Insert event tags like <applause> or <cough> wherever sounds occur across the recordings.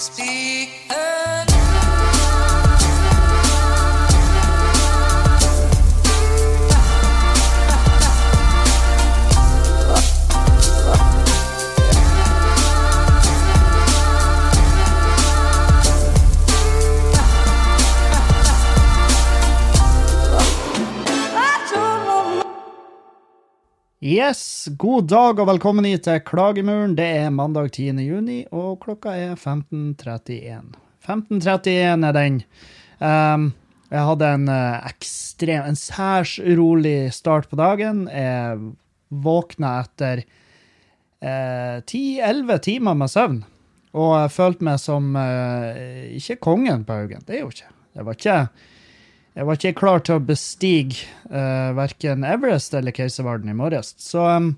Speak Yes, god dag og velkommen hit til Klagemuren. Det er mandag 10. juni, og klokka er 15.31. 15.31 er den. Um, jeg hadde en uh, ekstrem, en særs urolig start på dagen. Jeg våkna etter uh, 10-11 timer med søvn, og jeg følte meg som uh, ikke kongen på Haugen. Det er jo ikke. Det var ikke jeg var ikke klar til å bestige uh, verken Everest eller Keiservarden i morges. Så um,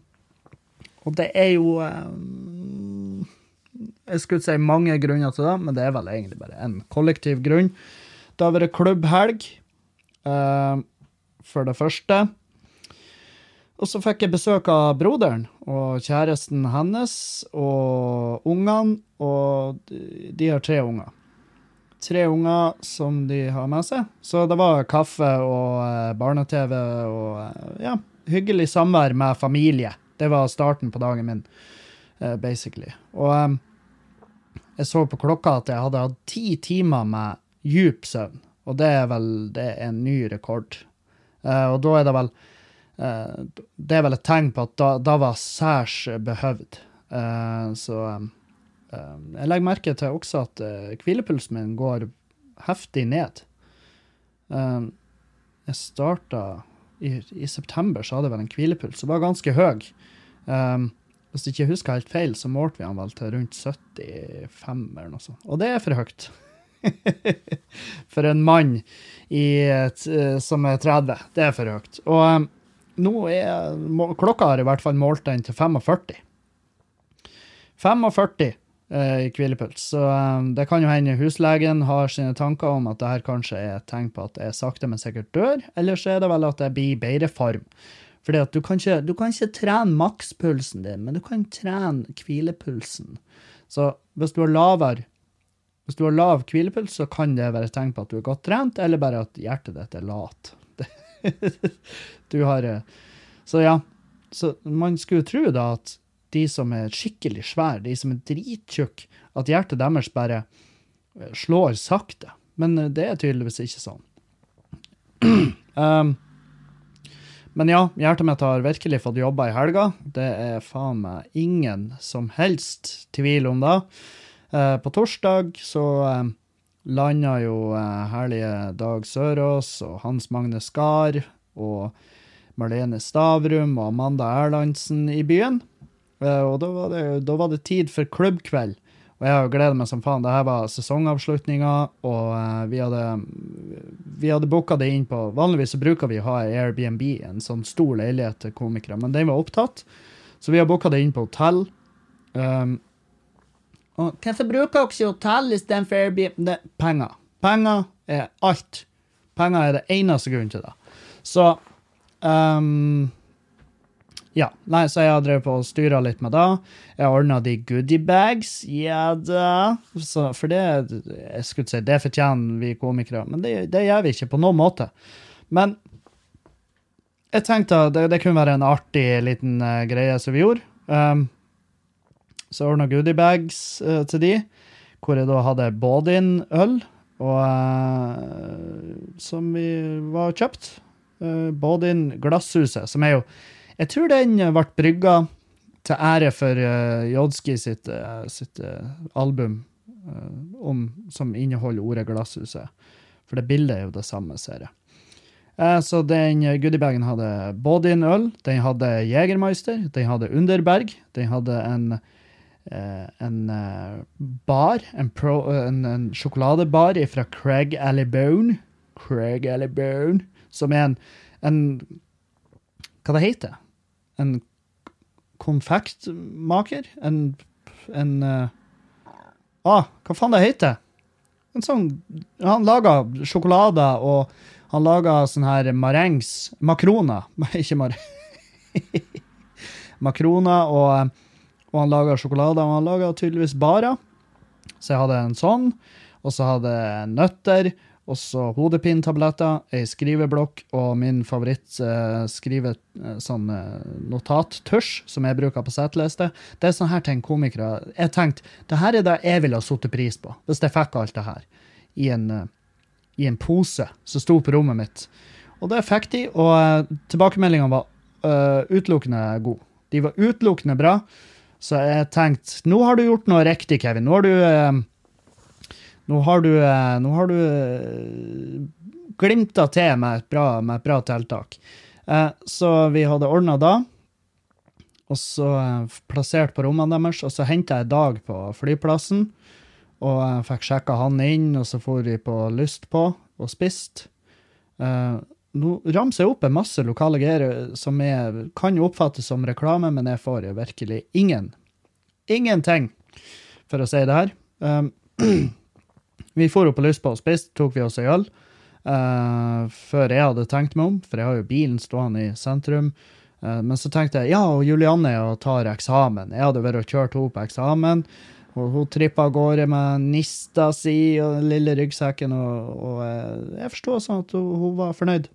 Og det er jo um, Jeg skulle si mange grunner til det, men det er vel egentlig bare en kollektiv grunn. Det har vært klubbhelg, uh, for det første. Og så fikk jeg besøk av broderen og kjæresten hennes og ungene, og de har tre unger tre unger som de har med seg. Så det var kaffe og eh, barne-TV og eh, ja, hyggelig samvær med familie. Det var starten på dagen min, eh, basically. Og jeg så på klokka at jeg hadde hatt ti timer med djup søvn, og det er vel det er en ny rekord. Og da er det vel Det er vel et tegn på at da, da var særs behøvd. Eh, så Jeg legger merke til også at uh, hvilepulsen min går heftig ned. Um, jeg starta i, i, september, så hadde jeg vel en hvilepuls som var ganske høy. Um, hvis jeg ikke husker helt feil, så målte vi han vel til rundt 75 eller noe sånt. Og det er for høyt. <laughs> for en mann et, uh, som er 30. Det er for høyt. Og nå er klokka har i hvert fall målt den til 45. 45 i hvilepuls. Så um, det kan jo hende huslegen har sine tanker om at det her kanskje er et tegn på at jeg sakte, men sikkert dør, eller så er det vel at jeg blir i bedre form. Fordi at du kan, ikke, du kan ikke trene makspulsen din, men du kan trene hvilepulsen. Så hvis du har lavere hvis du har lav hvilepuls, så kan det være et tegn på at du er godt trent, eller bare at hjertet ditt er lat. <laughs> du har Så ja. Så man skulle tro da at de som er skikkelig svære, de som er drittjukke, at hjertet deres bare eh, slår sakte. Men eh, det er tydeligvis ikke sånn. <clears throat> um, men ja, hjertet mitt har virkelig fått jobba i helga. Det er faen meg ingen som helst tvil om det. Uh, på torsdag så uh, landa jo uh, herlige Dag Sørås og Hans Magne Skar og Marlene Stavrum og Amanda Erlandsen i byen. Eh, og da var, det, da var det tid for klubbkveld. Og jeg har gleda meg som faen. Dette var sesongavslutninga, og uh, vi hadde, vi hadde booka det inn på Vanligvis så bruker vi å ha Airbnb, en sånn stor leilighet til komikere, men den var opptatt. Så vi har booka det inn på hotell. Um, og hvorfor bruker dere hotell istedenfor Airbnb? Det, penger. Penger er alt. Penger er det eneste grunnen til det. Så um, ja, nei, så jeg har drevet på og styra litt med det. Jeg har ordna de goodiebags. Ja da. Så for det jeg skulle si, det fortjener vi komikere, men det, det, gjør vi ikke på noen måte. Men jeg tenkte det, det kunne være en artig liten uh, greie som vi gjorde. Um, så jeg ordna goodiebags uh, til de, hvor jeg da hadde Bådin-øl, og uh, som vi var kjøpt. Uh, Bådin Glasshuset, som er jo jeg tror den ble brygga til ære for uh, Jodski sitt, uh, sitt uh, album om, som inneholder ordet Glasshuset. For det bildet er jo det samme, ser jeg. så den goodiebagen hadde både en øl, den hadde Jegermeister, den hadde Underberg, den hadde en, en bar, en, pro, en, en sjokoladebar fra Craig Allibone. Craig Allibone, som er en, en Hva det heter en konfektmaker? En, en uh, ah, Hva faen det heter En sånn Han lager sjokolader, og han lager sånn her marengs Makroner. <laughs> Ikke mar... <laughs> makroner, og, og han lager sjokolader, og han lager tydeligvis barer. Så jeg hadde en sånn, og så hadde jeg nøtter, og så hodepinetabletter, ei skriveblokk og min favoritt eh, skrive eh, sånn eh, notattusj, som jeg bruker på seteliste. Det er sånne her ting komikere Jeg tenkte det her er det jeg ville ha satt pris på, hvis jeg fikk alt det her i en, eh, i en pose som sto på rommet mitt. Og det fikk de, og eh, tilbakemeldingene var eh, utelukkende gode. De var utelukkende bra. Så jeg tenkte nå har du gjort noe riktig, Kevin. Nå har du Nå har du, eh, nå har du eh, glimta til med et bra, med et bra tiltak. Eh, så vi hadde ordna da. Og så plassert på rommene deres. Og så henta jeg Dag på flyplassen. Og jeg fikk sjekka han inn, og så for vi på Lyst på og spist. Eh, nå ramser jeg opp en masse lokale greier som jeg kan oppfattes som reklame, men jeg får virkelig ingen. Ingenting, for å si det her. Um, <clears throat> vi for opp på Lyst på og spiste, tok vi oss en øl. Uh, før jeg hadde tenkt meg om, for jeg har jo bilen stående i sentrum. Uh, men så tenkte jeg ja, og Julianne og tar eksamen. Jeg hadde vært og kjørt henne på eksamen. Og hun trippa av gårde med nista si og den lille ryggsekken, og, og eh, jeg forstår sånn at hun, hun var fornøyd.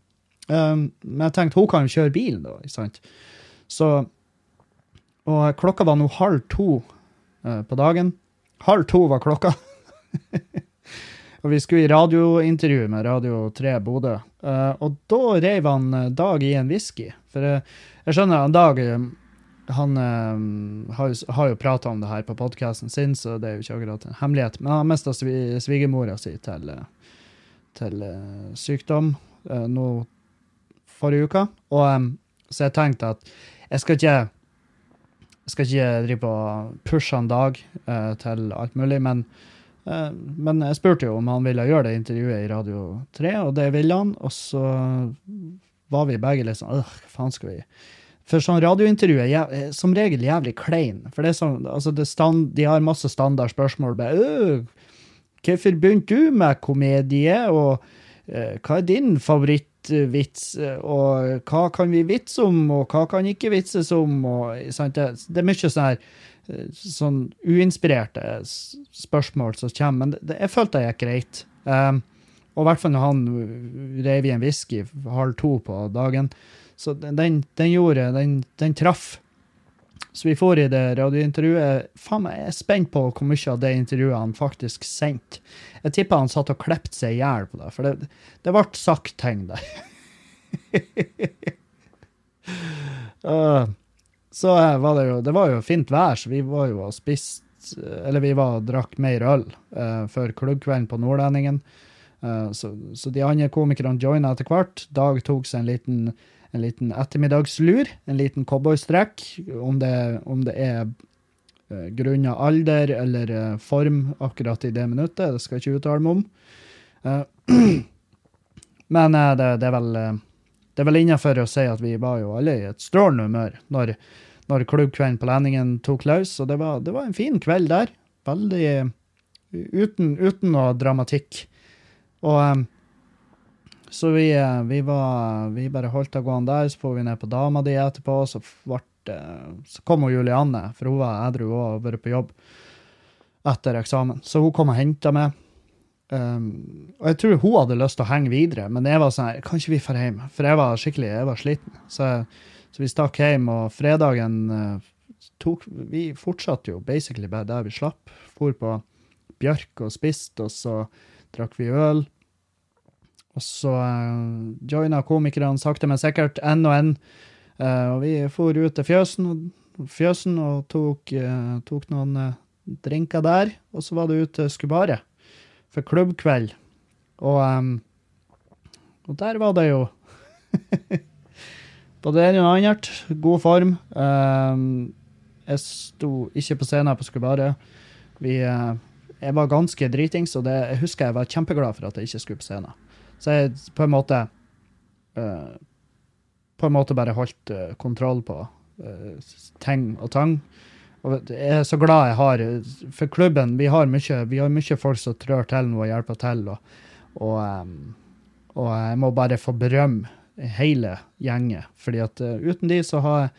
Men jeg tenkte hun kan jo kjøre bilen, da. ikke sant? Så Og klokka var nå halv to på dagen. Halv to var klokka. <laughs> og vi skulle i radiointervju med Radio 3 Bodø. Uh, og da reiv han eh, Dag i en whisky. For uh, jeg skjønner han Dag han uh, har, har jo prata om det her på podkasten sin, så det er jo ikke akkurat en hemmelighet. Men han har mista svi- svigermora si til, til sykdom nå forrige uke. Og, um, så jeg tenkte at jeg skal ikke jeg skal ikke drive og pushe en Dag til alt mulig, men, men jeg spurte jo om han ville gjøre det intervjuet i Radio 3, og det ville han. Og så var vi begge litt sånn øh, hva faen skal vi For sånn radiointervju er som regel jævlig klein. For det er sånn, altså stand, de har masse standardspørsmål. bare, «Øh, Hvorfor begynte du med komedie, og eh, hva er din favorittvits, eh, og hva kan vi vitse om, og hva kan ikke vitses om, og? Det, det er mye sånn her eh, sånn uinspirerte spørsmål som kommer, men det, jeg følte det gikk greit. Um, og i hvert fall når han reiv i en whisky halv to på dagen. Så den, den, gjorde Den, den traff. Så vi får i det radiointervjuet. Faen jeg er spent på hvor mye av det intervjuet han faktisk sendte. Jeg tipper han satt og klepte seg i hjel på det, for det, det ble sagt ting der. Uh, <laughs> så eh, var det jo Det var jo fint vær, så vi var jo og spiste Eller vi var og drakk mer øl eh, før klubbkvelden på Nordlendingen. Eh, så, så de andre komikerne joina etter hvert. Dag tok seg en liten, en liten ettermiddagslur, en liten cowboystrekk. Om det, om det er uh, grunnet alder eller eh, form akkurat i det minuttet, det skal jeg ikke uttale meg om. Eh, <clears throat> men eh, det, det er vel eh, det er vel innenfor å si at vi var jo alle i et strålende humør når, når klubbkvelden på Lendingen tok løs, og det var, det var en fin kveld der. Veldig uten, uten noe dramatikk. Og em, så vi, eh, vi var Vi bare holdt det gående der, så får vi ned på dama di etterpå, så ble Så kom hun Julianne, for hun var edru og hadde vært på jobb etter eksamen. Så hun kom og henta meg. Um, og jeg tror hun hadde lyst til å henge videre, men jeg var sånn her, kan ikke vi dra hjem? For jeg var skikkelig jeg var sliten. Så, så vi stakk hjem, og fredagen eh, tok Vi fortsatte jo basically bare der vi slapp. For på Bjørk og spiste, og så drakk vi øl. Og så uh, joina komikerne sakte, men sikkert en og en. Uh, og vi for ut til fjøsen, og, fjøsen og tok, uh, tok noen uh, drinker der. Og så var det ut til Skubaret for klubbkveld. Og, um, og der var det jo <laughs> Både det ene og annet. God form. Em, jeg sto ikke på scenen på skubare. Vi, uh, jeg var ganske dritings, og det, jeg husker jeg var kjempeglad for at jeg ikke skulle på scenen. Så jeg på en måte uh, På en måte bare holdt uh, kontroll på ting og tang. Og jeg er så glad jeg har For klubben, vi har mye, vi har mye folk som trør til nå og hjelper til. Og, og, um, og jeg må bare få berømme hele gjengen. fordi at uh, uten de så har jeg,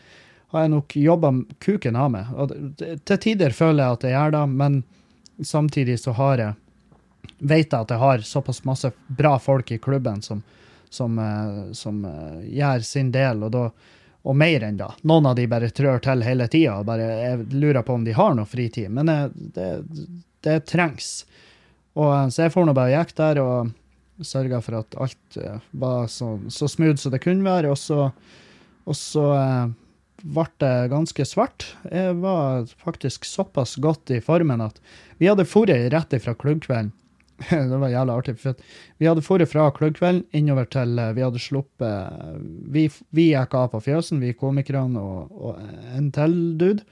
har jeg nok jobba kuken av meg. Og til tider føler jeg at jeg gjør det, men samtidig så har jeg vet jeg at jeg har såpass masse bra folk i klubben som, som, uh, som uh, gjør sin del, og, da, og mer enn da. Noen av de bare trør til hele tida og bare lurer på om de har noe fritid, men det, det trengs. Og, så jeg får nå bare jekke der og sørga for at alt eh, var så, så smooth som det kunne være, og så, og så eh, ble det ganske svart. Jeg var faktisk såpass godt i formen at vi hadde dratt rett ifra klubbkvelden. <laughs> det var jævla artig. for Vi hadde dratt fra klubbkvelden innover til eh, Vi hadde sluppet Vi, vi gikk av på fjøsen, vi komikerne og, og en til dude.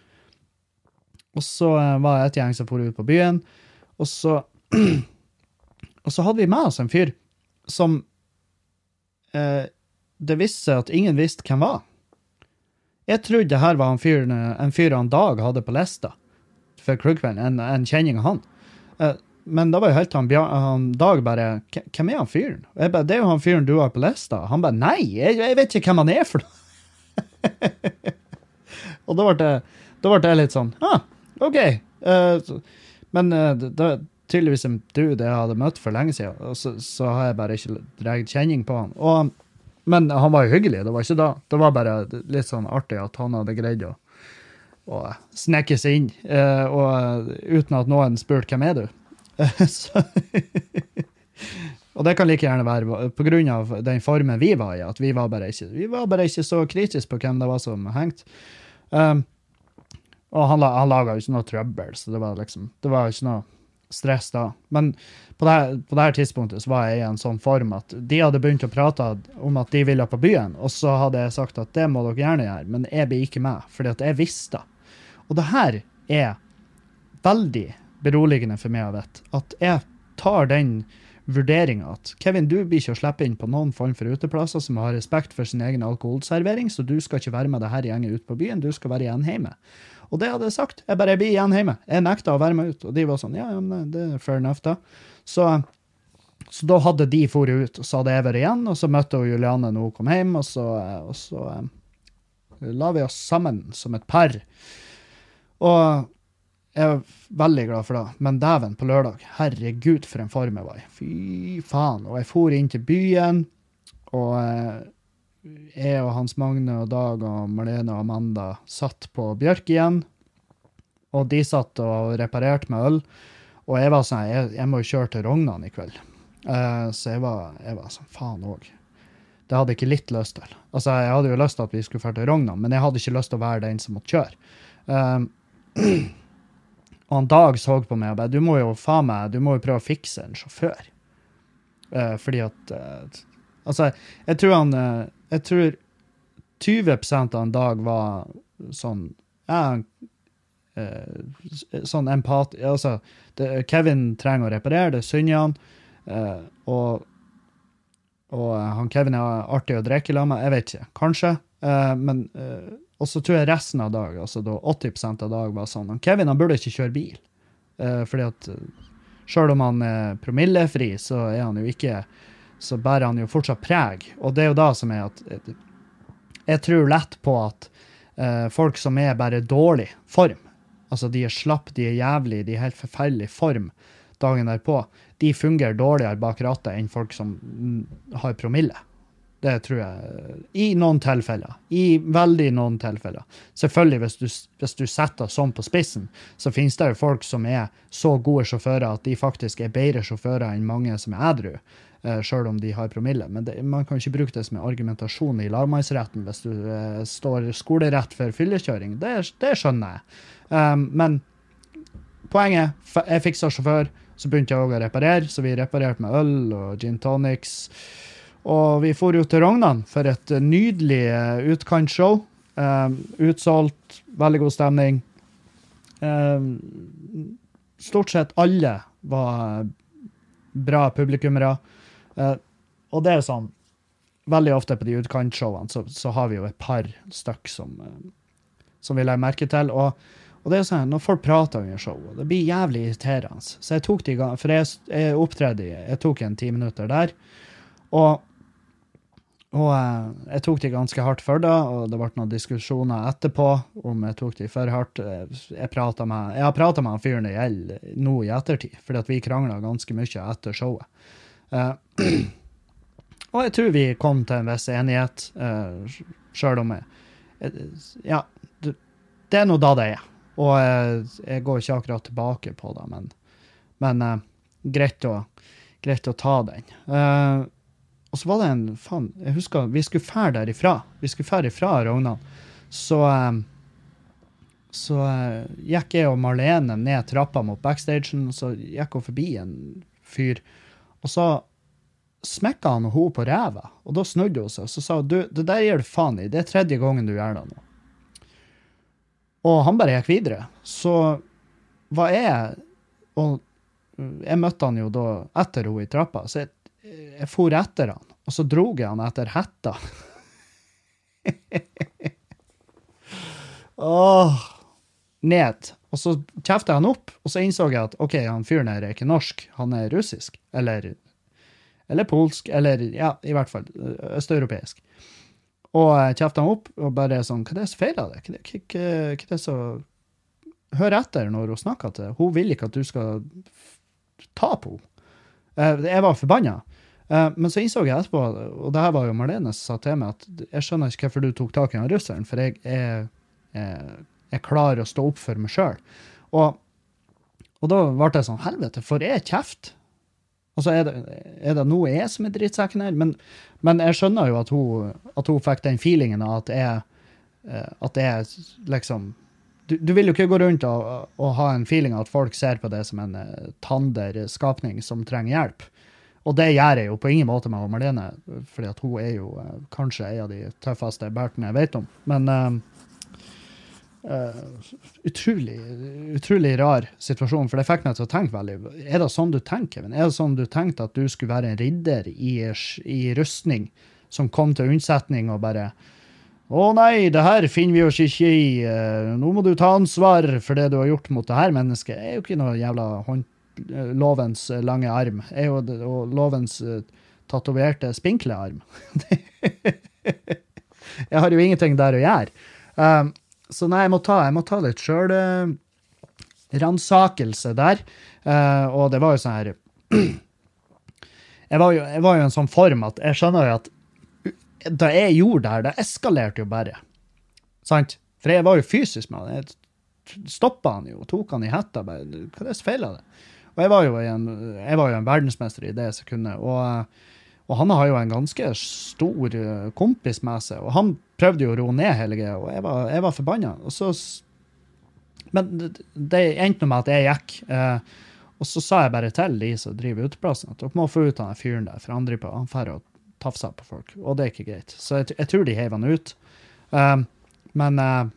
Og så var det et gjeng som dro ut på byen. Og så, <clears throat> og så hadde vi med oss en fyr som eh, Det viste seg at ingen visste hvem var. Jeg trodde det her var en fyr, en fyr han Dag hadde på lista for klubbkvelden, en, en kjenning av han. Eh, men da var jo helt han, han Dag bare Hvem er han fyren? Jeg bare, det er jo han fyren du har på lista. Han bare Nei, jeg, jeg vet ikke hvem han er for noe. <laughs> og da ble, det, da litt sånn ah, OK. Eh, men eh, det er tydeligvis en dude jeg hadde møtt for lenge siden, og så, så har jeg bare ikke dratt kjenning på han. Og, men han var jo hyggelig, det var ikke da. Det var bare litt sånn artig at han hadde greid å, snekke seg inn, eh, og uten at noen spurte hvem er du. <laughs> så, og det kan like gjerne være av den formen vi var i, at vi var bare ikke, vi var bare ikke så kritiske på hvem det var som hengte. Um, og han, han laga jo ikke noe trøbbel, så det var liksom, det var ikke noe stress da. Men på det, her- tidspunktet så var jeg i en sånn form at de hadde begynt å prate om at de ville på byen, og så hadde jeg sagt at det må dere gjerne gjøre, men jeg blir ikke med, fordi at jeg visste. Og det her er veldig beroligende for meg å vite, at jeg tar den vurderinga at Kevin, du blir ikke å slippe inn på noen form for uteplasser som har respekt for sin egen alkoholservering, så du skal ikke være med det her gjengen ut på byen, du skal være igjen hjemme. Og det hadde jeg sagt. Jeg bare blir igjen hjemme. Jeg nekta å være med ut. Og de var sånn, ja, ja, det er fair enough, da. Så, så da hadde de dratt ut, og så hadde jeg vært igjen, og så møtte hun Juliane når hun kom hjem, og så, og så um, la vi oss sammen som et par. Og jeg er veldig glad for det, men dæven, på lørdag, herregud for en form jeg var i. Fy faen. Og jeg for inn til byen, og eh, jeg og Hans Magne og Dag og Marlene og Amanda satt på Bjørk igjen, og de satt og reparerte med øl, og jeg var sånn, jeg, jeg må jo kjøre til Rognan i kveld. Uh, så jeg var, jeg var sånn, faen òg. Det hadde jeg ikke litt lyst til. Altså, jeg hadde jo lyst til at vi skulle dra til Rognan, men jeg hadde ikke lyst til å være den som måtte kjøre. Uh, <clears throat> og han Dag så på meg og bare, du må jo faen meg, du må jo prøve å fikse en sjåfør. Uh, fordi at Altså, jeg tror han eh, Jeg tror 20% av en dag var sånn ja, eh, Sånn empat... Altså, det, Kevin trenger å reparere, det synder han. eh, og og han Kevin er artig å drikke i lag med. Jeg vet ikke. Kanskje. Men Og så tror jeg resten av dag, altså da 80% av dag, var sånn Kevin han burde ikke kjøre bil. Eh, fordi at sjøl om han er promillefri, så er han jo ikke Så bærer han jo fortsatt preg. Og det er jo da som er at Jeg tror lett på at uh, folk som er bare dårlig form, altså de er slapp, de er jævlig, de er helt forferdelig form dagen derpå, de fungerer dårligere bak rattet enn folk som mm, har promille. Det tror jeg. I noen tilfeller. I veldig noen tilfeller. Selvfølgelig, hvis du, hvis du setter sånn på spissen, så finnes det jo folk som er så gode sjåfører at de faktisk er bedre sjåfører enn mange som er edru, sjøl om de har promille. Men det, man kan ikke bruke det som en argumentasjon i lagmannsretten hvis du uh, står skolerett for fyllekjøring. Det, det skjønner jeg. Um, men poenget Jeg fiksa sjåfør, så begynte jeg også å reparere, så vi reparerte med øl og gin tonics. Og vi for jo til Rognan for et eh, nydelig eh, utkantshow. Um, utsolgt, veldig god stemning. Um, stort sett alle var bra publikummere. Eh, og det er sånn Veldig ofte på de utkantshowene så, så har vi jo et par stykk som, uh, som vi legger merke til. Og, og det er sånn, når folk prater under showet, det blir jævlig irriterende. Så jeg tok de For jeg, jeg opptredde Jeg tok en ti minutter der. Og, Og uh, jeg tok de ganske hardt for det, og det ble noen diskusjoner etterpå om jeg tok de for hardt. Jeg, med, jeg har prata med han fyren det gjelder nå i ettertid, fordi at vi krangla ganske mye etter showet. Eh, <clears throat> og jeg tror vi kom til en viss enighet, uh, sjøl om jeg jeg- Ja, det, er nå da det er. Og jeg, går ikke akkurat tilbake på det, men, men uh, greit, å, greit å ta den. Uh, og så var det en Faen, jeg husker vi skulle fære derifra. Vi skulle fære ifra Rognan. Så uh, så eh, gikk jeg og Marlene ned trappa mot backstagen, så gikk hun forbi en fyr, og så smekka han henne på ræva, og da snudde hun seg og så sa du, det der gir du faen i, det er tredje gangen du gjør det nå. Og han bare gikk videre. Så var jeg Og jeg møtte han jo da etter henne i trappa, så jeg, jeg for etter han, og så drog jeg han etter hetta. <laughs> Åh, ned. Og så kjefta han opp, og så innså jeg at OK, han fyren her er ikke norsk, han er russisk. Eller, eller polsk, eller ja, i hvert fall østeuropeisk. Og jeg kjefta han opp, og bare sånn Hva er det som feiler deg? Hva er det- som Hør etter når hun snakker til. Hun vil ikke at du skal ta på henne. Eh, Jeg var forbanna. Eh, Men så innså jeg etterpå, og det her var jo Marlene som sa til meg, at jeg skjønner ikke hvorfor du tok tak i russeren, for jeg er, er, klarer å stå opp for meg sjøl. Og, og da ble det sånn, helvete, får jeg kjeft? Altså, er det, er det nå jeg som er drittsekken her? Men, men jeg skjønner jo at hun, at hun fikk den feelingen av at jeg, eh, at jeg liksom du, du vil jo ikke gå rundt og, og ha en feeling av at folk ser på det som en eh, tander skapning som trenger hjelp. Og det gjør jeg jo på ingen måte med Marlene, fordi at hun er jo eh, kanskje en av de tøffeste bertene jeg vet om. Men eh, eh, utrolig, utrolig rar situasjon, for det fikk meg til å tenke veldig Er det sånn du tenker, Kevin? Er det sånn du tenkte at du skulle være en ridder i, i rustning som kom til unnsetning og bare å nei, det her finner vi oss ikke i. Eh, Nå må du ta ansvar for det du har gjort mot det her mennesket. Det er jo ikke noe jævla hånd, eh, lovens lange arm. Det er jo og lovens tatoverte spinkle arm. <laughs> jeg har jo ingenting der å gjøre. Um, så nei, jeg må ta, jeg må ta litt sjølransakelse der. Uh, og det var jo sånn her <clears throat> jeg var, jo, jeg var jo en sånn form at jeg skjønner jo at da jeg gjorde det her, det eskalerte jo bare. Sant? For jeg var jo fysisk med han. Jeg stoppa han jo, tok han i hetta. bare, Hva er det som feiler det? Og jeg var jo en, jeg var jo en verdensmester i det sekundet. Og, og han har jo en ganske stor eh, kompis med seg, og han prøvde jo å roe ned hele greia, og jeg var, jeg var forbanna. Men det, endte nå med at jeg gikk. Eh, og så sa jeg bare til de som driver uteplassen, at dere må få ut han fyren der, for han driver på, han og tafser på folk, og det er ikke greit. Så jeg, jeg tror de heiv han ut. Um, men eh,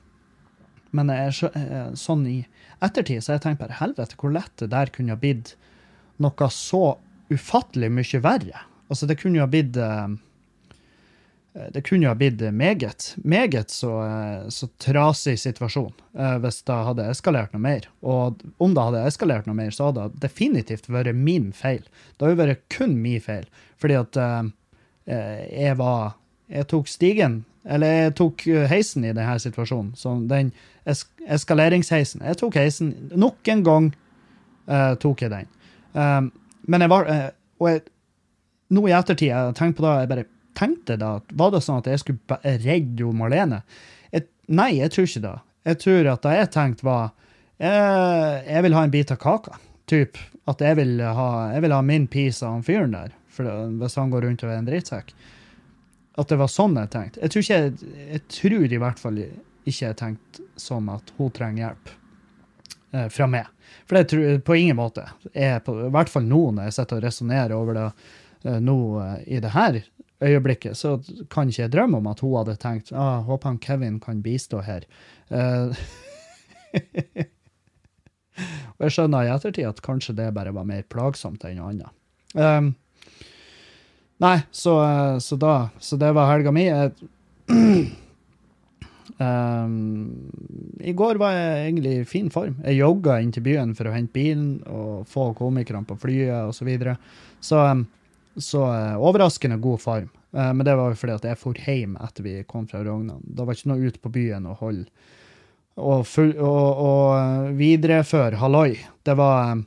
men jeg, eh, sånn i ettertid så har jeg tenkt bare helvete hvor lett det der kunne ha blitt noe så ufattelig mye verre. Altså, det kunne jo ha blitt eh, det kunne jo ha blitt meget, meget så, eh, så trasig situasjon eh, hvis det hadde eskalert noe mer. Og om det hadde eskalert noe mer, så hadde det definitivt vært min feil. Det hadde jo vært kun min feil, fordi at eh, eh, jeg var Jeg tok stigen, eller jeg tok eh, heisen i denne situasjonen. Så den es eskaleringsheisen. Jeg tok heisen. Nok en gang uh, tok jeg den. Um, men jeg var uh, Og jeg, nå i ettertid, jeg tenkte på det, jeg bare tenkte da, var det sånn at jeg skulle redde Marlene? Jeg, nei, jeg tror ikke det. Jeg tror at det jeg tenkte var jeg, Jeg vil ha en bit av kaka. Typ at jeg vil ha, jeg vil ha min piece av han fyren der, det, hvis han går rundt og er en drittsekk. At det var sånn jeg tenkte. Jeg tror, ikke, jeg, tror i hvert fall ikke jeg tenkte sånn at hun trenger hjelp eh, fra meg. For det tror jeg på ingen måte. Jeg, på, I hvert fall nå når jeg sitter og resonnerer over det eh, nå eh, i det her øyeblikket, så kan ikke jeg drømme om at hun hadde tenkt ah, håper han Kevin kan bistå her. Uh, <laughs> og jeg skjønner i ettertid at kanskje det bare var mer plagsomt enn noe annet. Um, nei, så, eh, så da Så det var helga mi. Um, <clears throat> I går var jeg egentlig i fin form. Jeg jogga inn til byen for å hente bilen og få komikerne på flyet osv. Så, videre. så, um, så uh, overraskende god form. Eh, men det var jo fordi at jeg for hjem etter vi kom fra Rognan. Da var ikke noe ut på byen å holde og, full, og, og videreføre halloi. Det var,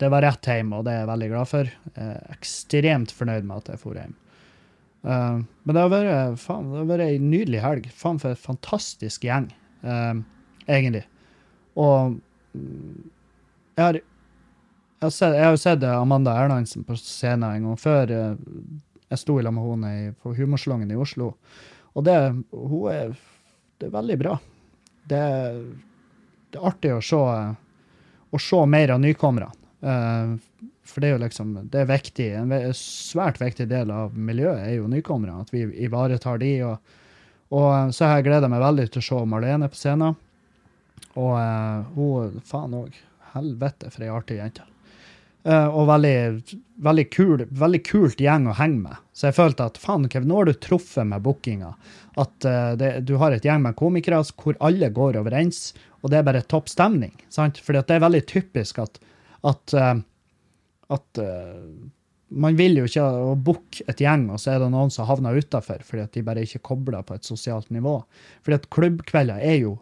det var rett hjem, og det er jeg veldig glad for. Jeg er ekstremt fornøyd med at jeg for hjem. Uh, men det har vært, faen, det har vært ei nydelig helg. Faen for en fantastisk gjeng, uh, egentlig. Og mm, jeg har, har, sett, jeg har jo sett Amanda Erlandsen på scenen en gang før. eh, jeg sto i lag med henne på Humorsalongen i Oslo. Og det, hun er, det er veldig bra. Det, det er artig å se, å se mer av nykommerne. Eh, for det er jo liksom det er viktig, en svært viktig del av miljøet er jo nykommere. At vi ivaretar de. Og, og så har jeg gleda meg veldig til å se Marlene på scenen. Og uh, hun Faen òg. Helvete, for ei artig jente. Eh, og veldig, veldig, kul, veldig kult gjeng å henge med. Så jeg følte at faen, Kev, nå har du truffet med bookinga. At uh, det, du har et gjeng med komikere hvor alle går overens, og det er bare topp stemning. sant? Fordi det er veldig typisk at, at, uh, at uh, man vil jo ikke booke et gjeng, og så er det noen som havner utafor fordi at de bare ikke kobler på et sosialt nivå. Fordi at klubbkvelder er jo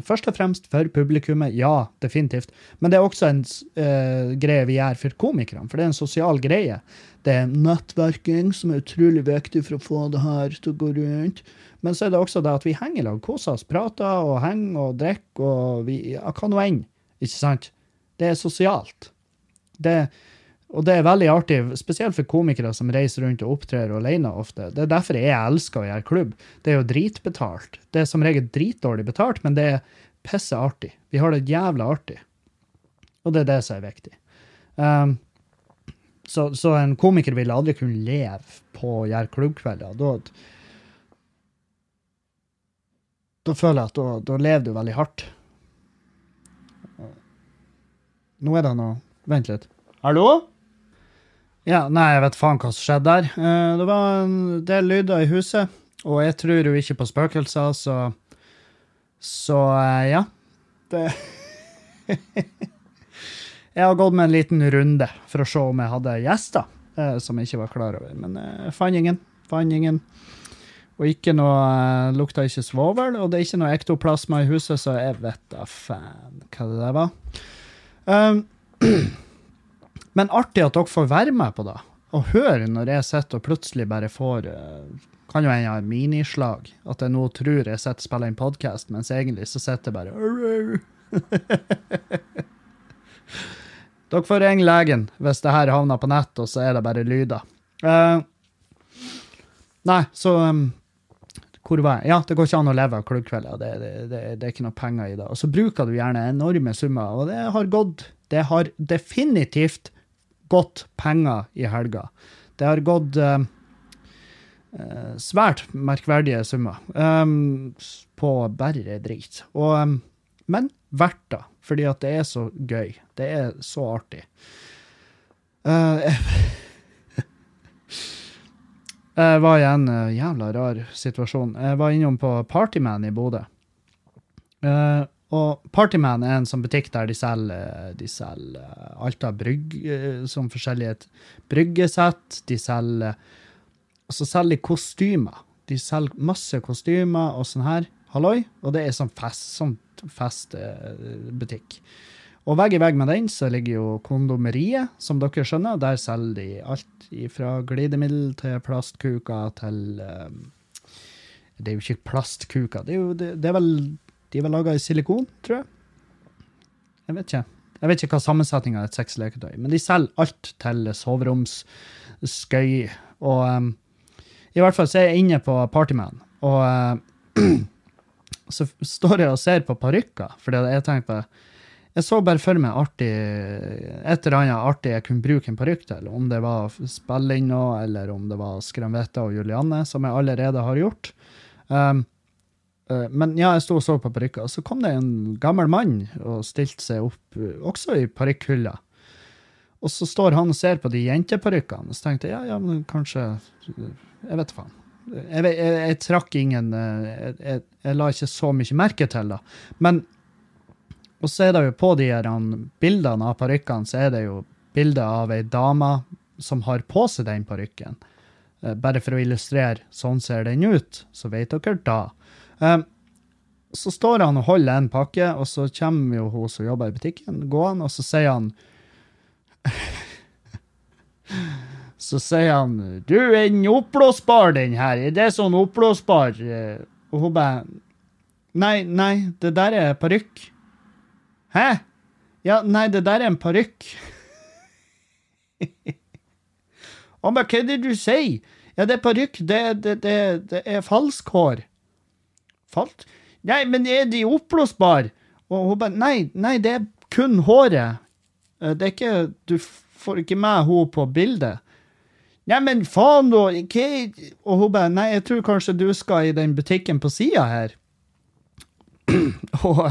Først og fremst for publikummet, ja, definitivt. Men det er også en uh, greie vi gjør for komikerne, for det er en sosial greie. Det er nettverking som er utrolig viktig for å få det her til å gå rundt. Men så er det også det at vi henger i lag, koser oss, prater og henger og drikker og vi, ja, hva nå enn. Ikke sant? Det er sosialt. Det, og det er veldig artig, spesielt for komikere som reiser rundt og opptrer alene ofte. Det er derfor jeg elsker å gjøre klubb. Det er jo dritbetalt. Det er som regel dritdårlig betalt, men det er pisse artig. Vi har det jævla artig. Og det er det som er viktig. Um, så, så en komiker vil aldri kunne leve på å gjøre klubbkvelder. Da, da føler jeg at da, da lever du veldig hardt. Nå er det noe Vent litt. Hallo? Ja, nei, jeg vet faen hva som skjedde der. Eh, det var en del lyder i huset, og jeg tror jo ikke på spøkelser, så Så eh, ja. Det <laughs> Jeg har gått med en liten runde for å se om jeg hadde gjester eh, som jeg ikke var klar over, men jeg fant ingen. Fant ingen. Og ikke noe lukta ikke svovel, og det er ikke noe ektoplasma i huset, så jeg vet da faen hva det der var. Um, <clears throat> men artig at dere får være med på det, og høre når jeg sitter og plutselig bare får eh, Kan jo hende jeg har minislag, at jeg nå tror jeg sitter og spiller en podkast, mens egentlig så sitter jeg bare <laughs> Dere får ringe legen hvis det her havner på nett, og så er det bare lyder. Uh, nei, så um, hvor var jeg? Ja, det går ikke an å leve av klubbkvelder. Det, det, det, det er ikke noe penger i det. Og så bruker du gjerne enorme summer, og det har gått Det har definitivt gått penger i helga. Det har gått eh, eh, svært merkverdige summer um, på bare drit. Og, um, men verdt det, fordi at det er så gøy. Det er så artig. Uh, <laughs> jeg var i en eh, jævla rar situasjon. Jeg var innom på Partyman i Bodø. Eh, og Partyman er en sånn butikk der de selger, de selger eh, alt av brygg, eh, som forskjellige bryggesett. De selger Og så selger de kostymer. De selger masse kostymer og sånn her. Halloi. Og det er sånn fest, sånn festbutikk. Og vegg i vegg med den så ligger jo kondomeriet, som dere skjønner. Der selger de alt fra glidemiddel til plastkuker til eh, Det er jo ikke plastkuker. Det er, jo, det, det er vel, de var laga i silikon, tror jeg. Jeg vet ikke. Jeg vet ikke hva sammensetninga av et sexleketøy men de selger alt til soveromsskøy. Og um, i hvert fall så er jeg inne på Partyman, og uh, <clears throat> så står jeg og ser på parykker, fordi jeg tenker på jeg så bare for meg artig, et eller annet artig jeg kunne bruke en parykk til. Om det var spille inn noe, eller om det var Skranvetta og Julianne, som jeg allerede har gjort. Um, men ja, jeg sto og så på parykker, og så kom det en gammel mann og stilte seg opp, eh, også i parykkhylla. Og så står han og ser på de jenteparykkene, og så tenkte jeg ja, ja, men kanskje Jeg vet faen. Jeg, jeg, jeg trakk ingen eh, jeg, jeg, jeg la ikke så mye merke til det. Men og så er det jo på de her bildene av parykkene, så er det jo bilder av ei dame som har på seg den parykken. Eh, bare for å illustrere sånn ser den ut, så vet dere da. Um, så står han og holder en pakke, og så kommer jo hun som jobber i butikken, gående, og så sier han <laughs> Så sier han 'Du, er den oppblåsbar, den her? Er det sånn oppblåsbar?' Og hun bare 'Nei, nei, det der er parykk'. 'Hæ?' 'Ja, nei, det der er en parykk'. <laughs> Han bare 'Hva er det du sier?' 'Ja, det er parykk. Det, det, det, det er falskhår'. Falt? Nei, men er de oppblåsbare? Og hun bare Nei, nei, det er kun håret. Eh, Det er ikke Du får ikke med henne på bildet. Nei, men faen, da! Hva Og hun bare Nei, jeg tror kanskje du skal i den butikken på sida her. <clears throat> og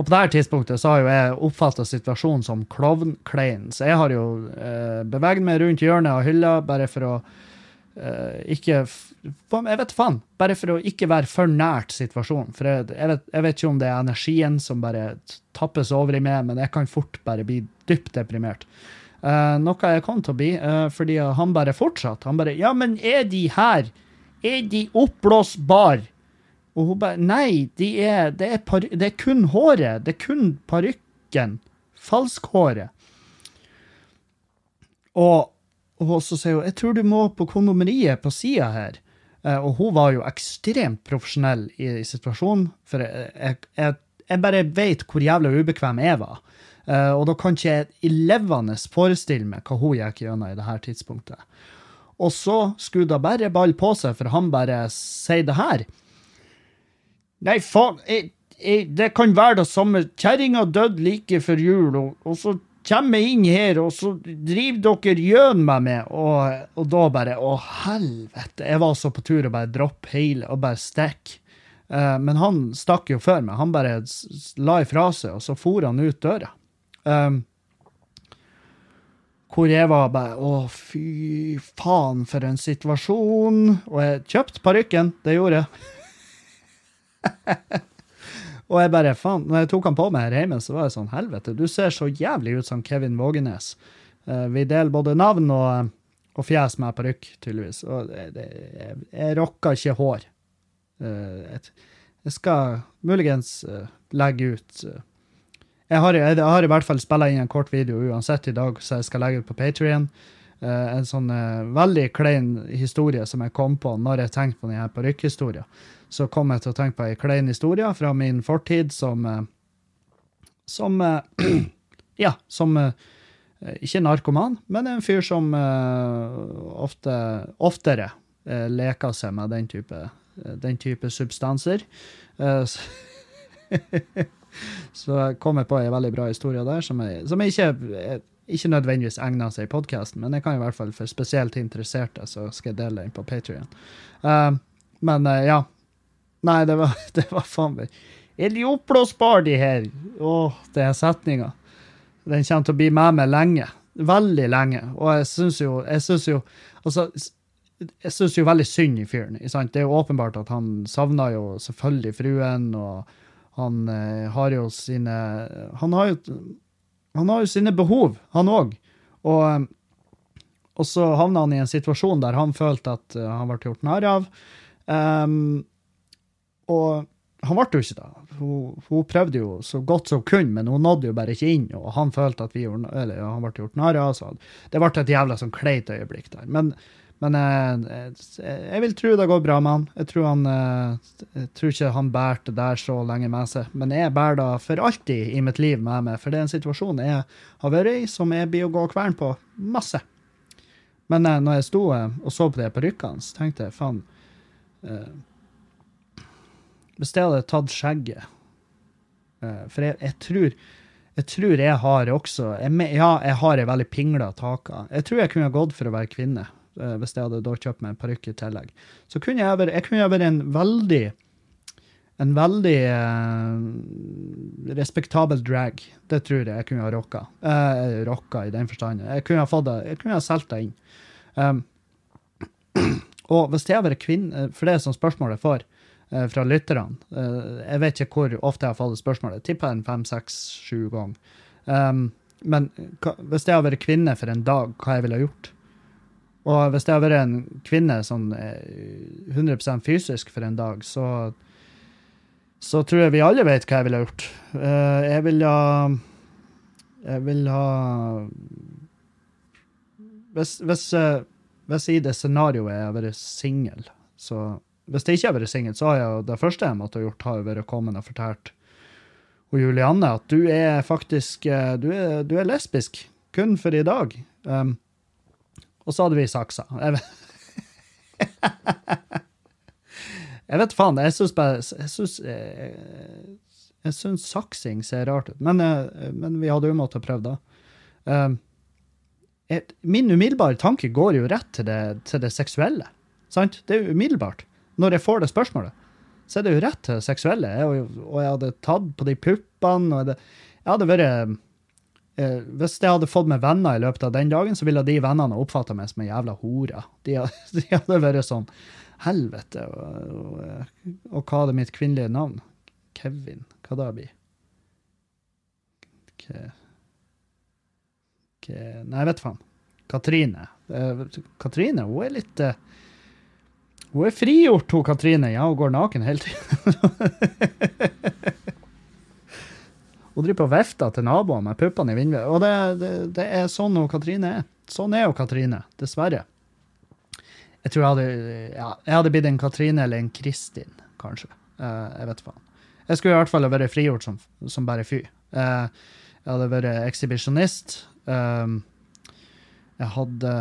Og på her tidspunktet så har jo jeg oppfatta situasjonen som klovnklein, så jeg har jo eh, beveget meg rundt hjørnet av hylla bare for å eh, ikke Jeg vet faen. Bare for å ikke være for nært situasjonen. For jeg, jeg, vet, jeg vet ikke om det er energien som bare tappes over i meg, men jeg kan fort bare bli dypt deprimert. Uh, noe jeg kom til å bli, uh, fordi han bare fortsatte. Han bare Ja, men er de her? Er de oppblåsbar? Og hun bare Nei, de er, det, er par, det er kun håret. Det er kun parykken. Falskhåret. Og, og så sier hun jeg tror du må på kondomeriet på sida her. Eh, og hun var jo ekstremt profesjonell i, i situasjonen, for jeg, jeg, jeg, bare vet hvor jævla ubekvem jeg var. Eh, og da kan ikke jeg i levende forestille meg hva hun gikk gjennom i det her tidspunktet. Og så skulle da bare ball på seg, for han bare sier det her. Nei, faen, det kan være det samme. Kjerringa døde like før jul, og, og så kommer jeg inn her, og så driver dere gjøn med meg, og, og da bare Å, helvete. Jeg var så på tur å bare droppe hele og bare stikke. Uh, men han stakk jo før meg. Han bare la ifra seg, og så for han ut døra. Um, hvor jeg var bare Å, fy faen, for en situasjon. Og jeg kjøpte parykken. Det gjorde jeg. <laughs> og jeg bare, faen, når jeg tok han på meg her hjemme, så var jeg sånn, helvete, du ser så jævlig ut som Kevin Vågenes. Uh, vi deler både navn og, og fjes med parykk, tydeligvis. Og det, det, jeg, jeg rocker ikke hår. Uh, jeg, jeg skal muligens uh, legge ut eh, jeg har, jeg, jeg har i hvert fall spilla inn en kort video uansett i dag, så jeg skal legge ut på Patrion. en sånn eh, veldig klein historie som jeg kom på når jeg tenkte på denne parykkhistorien. Så kom jeg til å tenke på ei klein historie fra min fortid som eh, Som eh, <clears throat> Ja, som eh, ikke narkoman, men en fyr som ofte, oftere leker seg med den type, den type substanser. <laughs> Så kom jeg på en veldig bra historie der, som, jeg, som jeg ikke, ikke nødvendigvis egner seg i podkasten, men jeg kan i hvert fall for spesielt interesserte, så skal jeg dele den på Patrion. men ja. Nei, det var, <laughs> det var faen meg Er de oppblåsbare, de her? Åh, det er setninga. Den kommer til å bli med meg lenge. Veldig lenge. Og jeg syns jo, jeg synes jo Altså, jeg syns jo veldig synd i fyren. Det er jo åpenbart at han savner jo selvfølgelig fruen, og han eh, har jo sine Han har jo, han har jo sine behov, han òg. Og, og så havna han i en situasjon der han følte at eh, han ble gjort narr av. Ehm, og han ble jo ikke det. Hun, hun prøvde jo så godt som hun kunne, men hun nådde jo bare ikke inn. Og han følte at vi gjorde, eller, han ble gjort narr av. Det ble et jævla sånn kleit øyeblikk der. Men, men eh, jeg, jeg vil tro det går bra med han. Jeg tror, han, eh, jeg tror ikke han bærer det der så lenge med seg. Men jeg bærer det for alltid i mitt liv med meg, for det er en situasjon jeg har vært i som jeg blir å gå kvern på masse. Men eh, når jeg sto eh, og så på de parykkene, så tenkte jeg faen eh, Hvis jeg hadde tatt skjegget eh, For jeg, jeg tror jeg tror jeg har også jeg, Ja, jeg har ei veldig pingla take. Jeg tror jeg kunne ha gått for å være kvinne, eh, hvis jeg hadde da kjøpt meg parykk i tillegg. Så kunne jeg vært, jeg kunne vært en veldig en veldig eh, respektabel drag. Det tror jeg jeg kunne ha rocka. Eh, rocka i den forstand. Jeg kunne ha fått det, jeg kunne ha solgt det inn. Um, <clears throat> og hvis jeg hadde vært kvinne, for det er sånn spørsmål jeg får eh, fra lytterne eh, Jeg vet ikke hvor ofte jeg har fått spørsmålet. Jeg tipper en fem, seks, sju ganger. Um, men hvis jeg hadde vært kvinne for en dag, hva jeg ville ha gjort? Og hvis jeg hadde vært en kvinne sånn eh, 100% fysisk for en dag, så så tror jeg vi alle vet hva jeg ville gjort. Eh, jeg vil ha Jeg vil ha Hvis, hvis, eh, hvis i det scenarioet jeg har vært singel, så Hvis det ikke har vært singel, så har jeg det første jeg måtte ha gjort, har jo vært komme og fortalt og Julianne at du er faktisk eh, du er, du er lesbisk. Kun for i dag. Um, og så hadde vi saksa. Jeg vet, <laughs> jeg vet faen. Jeg syns bare Jeg syns jeg, jeg syns saksing ser rart ut. Men, eh, men vi hadde jo måttet prøve, da. Um, min umiddelbare tanke går jo rett til det, til det seksuelle. Sant? Det er umiddelbart. Når jeg får det spørsmålet, så er det jo rett til det seksuelle. Jeg, og jeg hadde tatt på de puppene. og Jeg hadde vært eh, Hvis jeg hadde fått meg venner i løpet av den dagen, så ville de vennene oppfatta meg som en jævla hore. De, <laughs> de hadde vært sånn Helvete. Og, og, og hva er det mitt kvinnelige navn? Kevin. Hva da blir Ke, ke, Nei, jeg vet faen. Katrine. Eh, Katrine, hun er litt eh, Hun er frigjort, hun Katrine. Ja, hun går naken hele tiden. <laughs> hun driver på og vifter til naboene med puppene i vinduet. Og det, det, det er sånn hun Katrine er. Sånn er hun Katrine, dessverre. Jeg tror jeg hadde, ja, jeg hadde blitt en Katrine eller en Kristin, kanskje. Uh, jeg vet faen. Jeg skulle i hvert fall vært frigjort som, som bare fy. Uh, jeg hadde vært ekshibisjonist. Uh, jeg hadde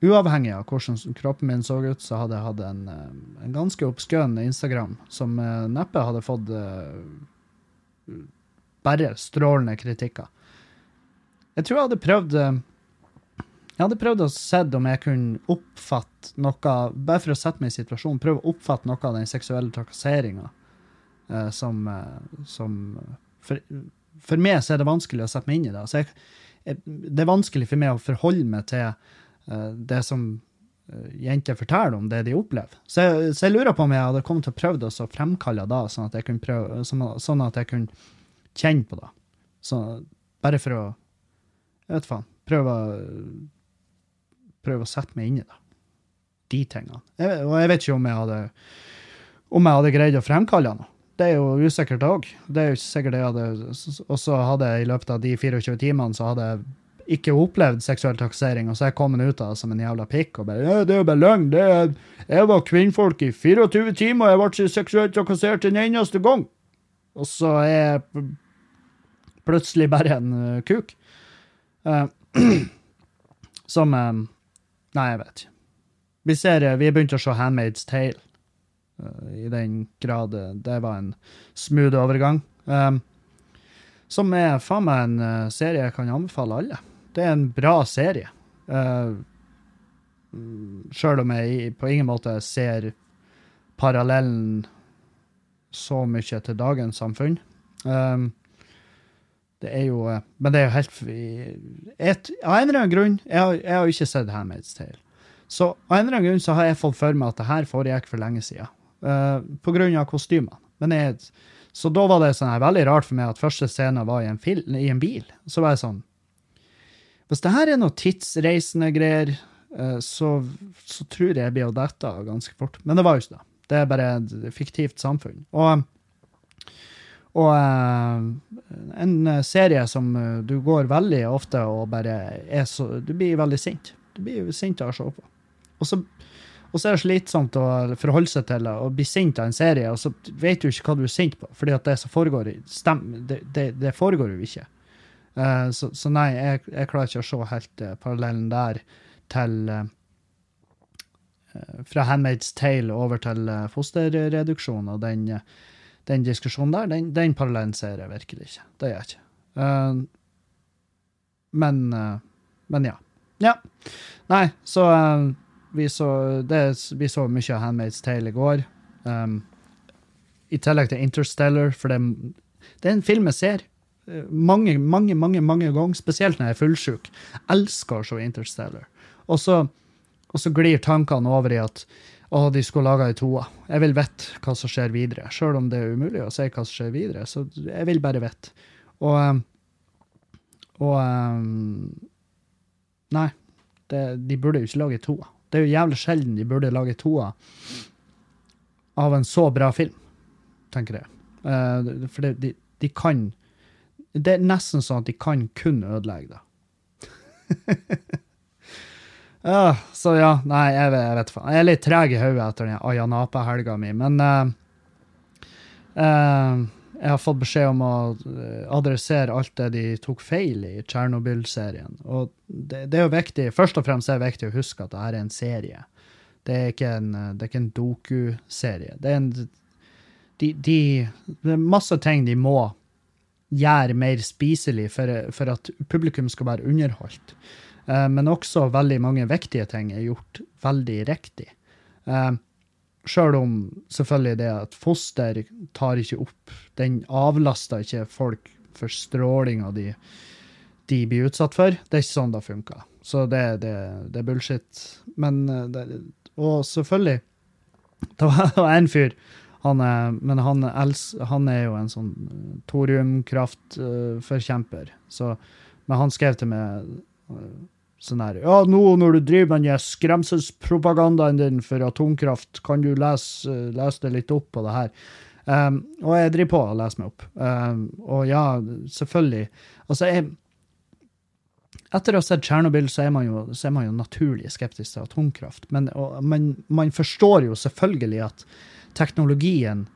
Uavhengig av hvordan kroppen min så ut, så hadde jeg hatt en, eh, en ganske obskøn Instagram som eh, neppe hadde fått uh, bare strålende kritikker. Jeg tror jeg hadde prøvd Jeg hadde prøvd å se om jeg kunne oppfatte noe Bare for å sette meg i situasjonen, prøve å oppfatte noe av den seksuelle trakasseringa uh, som, uh, som for, for meg så er det vanskelig å sette meg inn i det. Altså jeg, jeg, det er vanskelig for meg å forholde meg til det som eh, jenter forteller om det de opplever. Så jeg, så jeg lurer på om jeg hadde kommet til å prøve det og fremkalle da, sånn at jeg kunne prøve, sånn, at jeg kunne kjenne på det. Så, bare for å Jeg vet faen. Prøve, prøve å sette meg inn i det. De tingene. Jeg, og jeg vet ikke om jeg hadde om jeg hadde greid å fremkalle noe. Det er jo usikkert òg. Det er jo ikke sikkert jeg hadde Og så hadde jeg i løpet av de 24 timene så hadde jeg ikke opplevd seksuell trakassering, og så er jeg kommet ut av det som en jævla pikk og bare 'Det er jo bare løgn. Det er, jeg var kvinnfolk i 24 timer, og jeg ble seksuelt trakassert en eneste gang.' Og så er jeg plutselig bare en uh, kuk. Uh, <clears throat> som eh, Nei, jeg vet ikke. Vi ser, vi har begynt å se Handmaid's Tale. uh, I den grad det var en smooth overgang. Um, som er faen meg en serie jeg kan anbefale alle. Det er en bra serie. Uh, Sjøl om jeg på ingen måte ser parallellen så mye til dagens samfunn. Um, det er jo eh, Men det er jo helt et, Av en eller annen grunn Jeg har, jeg har ikke sett Handmaid's Tale. Så av en eller annen grunn så har jeg fått for meg at det her foregikk for lenge siden. Uh, på grunn av kostymene. Men jeg, så da var det sånn her, veldig rart for meg at første scene var i en, fil, i en bil. Så var jeg sånn Hvis det her er noe tidsreisende greier, eh, så, så tror jeg jeg blir å dette ganske fort. Men det var jo ikke det. Det er bare et fiktivt samfunn. Og, og eh, en serie som eh, du går veldig ofte og bare er så Du blir veldig sint. Du blir sint av å se på. Og så, og så er det slitsomt å forholde seg til og bli sint av en serie, og så vet du ikke hva du er sint på, fordi at det som foregår, stem, det, det, det foregår jo ikke. Eh, så, så nei, jeg, jeg klarer ikke å se helt uh, parallellen der til eh, Fra Handmaid's Tale over til fosterreduksjon og den, den diskusjonen der, den, den parallellen ser jeg virkelig ikke. Det gjør jeg ikke. Men Men ja. Ja. Nei, så vi så, det, vi så mye av Handmaid's Tale i går. Um, I tillegg til Interstellar, for det, det er en film jeg ser mange, mange, mange mange ganger, spesielt når jeg er fullsjuk. Elsker å se Interstellar. Og så, og så glir tankene over i at å, de skulle laga ei toa. Jeg vil vite hva som skjer videre. Sjøl om det er umulig å si hva som skjer videre, så jeg vil bare vite. Og, um, Og ehm, Nei, det, de burde jo ikke lage toa. Det er jo jævlig sjelden de burde lage toa av en så bra film, tenker jeg. Eh, for de, de kan Det er nesten sånn at de kan kun ødelegge det. Ja, <laughs> så ja, nei, jeg, vet- jeg vet faen. Jeg er litt treg i hodet etter den Ayanapa-helga mi, men uh, uh, jeg har fått beskjed om å eh, adressere alt det de tok feil i Tsjernobyl-serien. Og det, det er jo viktig, først og fremst er det viktig å huske at det her er en serie. Det er ikke en, en doku-serie. Det er en de, de, Det er masse ting de må gjøre mer spiselig for, for at publikum skal være underholdt. Eh, men også veldig mange viktige ting er gjort veldig riktig. Eh, Sjøl om selvfølgelig det at foster tar ikke opp Den avlaster ikke folk for strålinga de, de blir utsatt for. Det er ikke sånn det funker. Så det, det, det er bullshit. Men eh, det, Og selvfølgelig <laughs> Det var en fyr han er, men han, han er jo en sånn thoriumkraftforkjemper. Så, men han skrev til meg eh, sånn her Ja, nå når du driver med den skremselspropagandaen din for atomkraft, kan du lese, lese det litt opp på det her? Um, og jeg driver på å lese meg opp. Um, og ja, selvfølgelig. Altså, jeg Etter å ha sett Tsjernobyl, så, så er man jo naturlig skeptisk til atomkraft. Men, og, men man forstår jo selvfølgelig at teknologien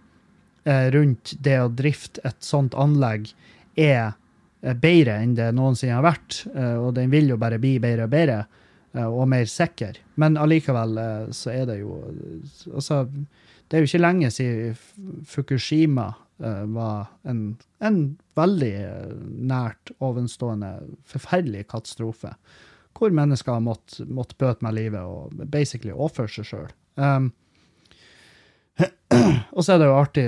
eh, rundt det å drifte et sånt anlegg er eh, bedre enn det noensinne har vært, eh, og den vil jo bare bli bedre og bedre, og mer sikker. Men allikevel så er det jo Altså, det er jo ikke lenge siden Fukushima var en, en veldig nært ovenstående, forferdelig katastrofe, hvor mennesker har måttet måtte bøte med livet og basically ofre seg sjøl. Um, og så er det jo artig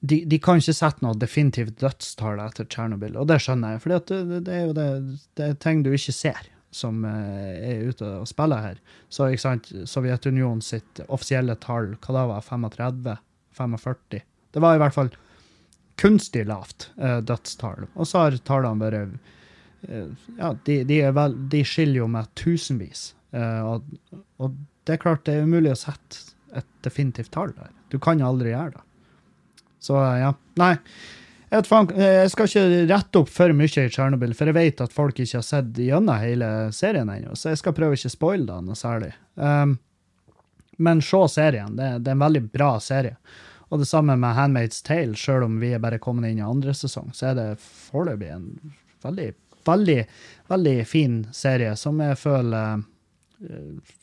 de, de kan ikke sette noe definitivt dødstall etter Tsjernobyl, og det skjønner jeg, for det, det, er jo det, det er ting du ikke ser som eh, er ute og spiller her. Så ikke sant, Sovjetunionen sitt offisielle tall, hva da var 35? 45? Det var i hvert fall kunstig lavt eh, dødstall. Og så har tallene vært eh, Ja, de, de, vel, de skiller jo med tusenvis. Eh, og, og det er klart det er umulig å sette et definitivt tall der. Du kan aldri gjøre det. Så ja. Nei. Eh, jeg skal ikke rette opp for mye i Tsjernobyl, for jeg vet at folk ikke har sett gjennom hele serien ennå, så jeg skal prøve ikke å spoile det noe særlig. Um, men se serien. Det, det er en veldig bra serie. Og det samme med Handmaid's Tale, sjøl om vi er bare kommet inn i andre sesong, så er det foreløpig en veldig, veldig, veldig fin serie som jeg føler eh,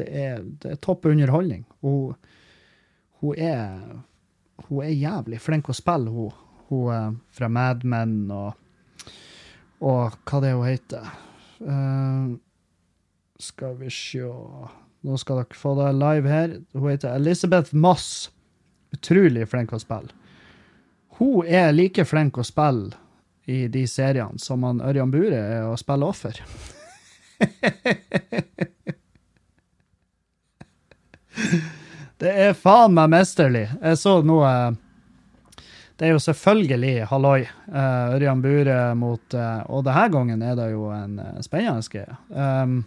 det er, det er topp underholdning. Hun, hun, er, hun er jævlig flink å spille, hun, hun er fra Mad Men og, og hva det er hun heter. Uh, skal vi se Nå skal dere få det live her. Hun heter Elizabeth Moss. Utrolig flink å spille. Hun er like flink å spille i de seriene som han Ørjan Bure er å spille offer. <laughs> <laughs> Det er faen meg mesterlig. Jeg så noe Det er jo selvfølgelig halloi. eh, Ørjan Bure mot eh, Og denne gangen er det jo en eh, spennende greie. Um,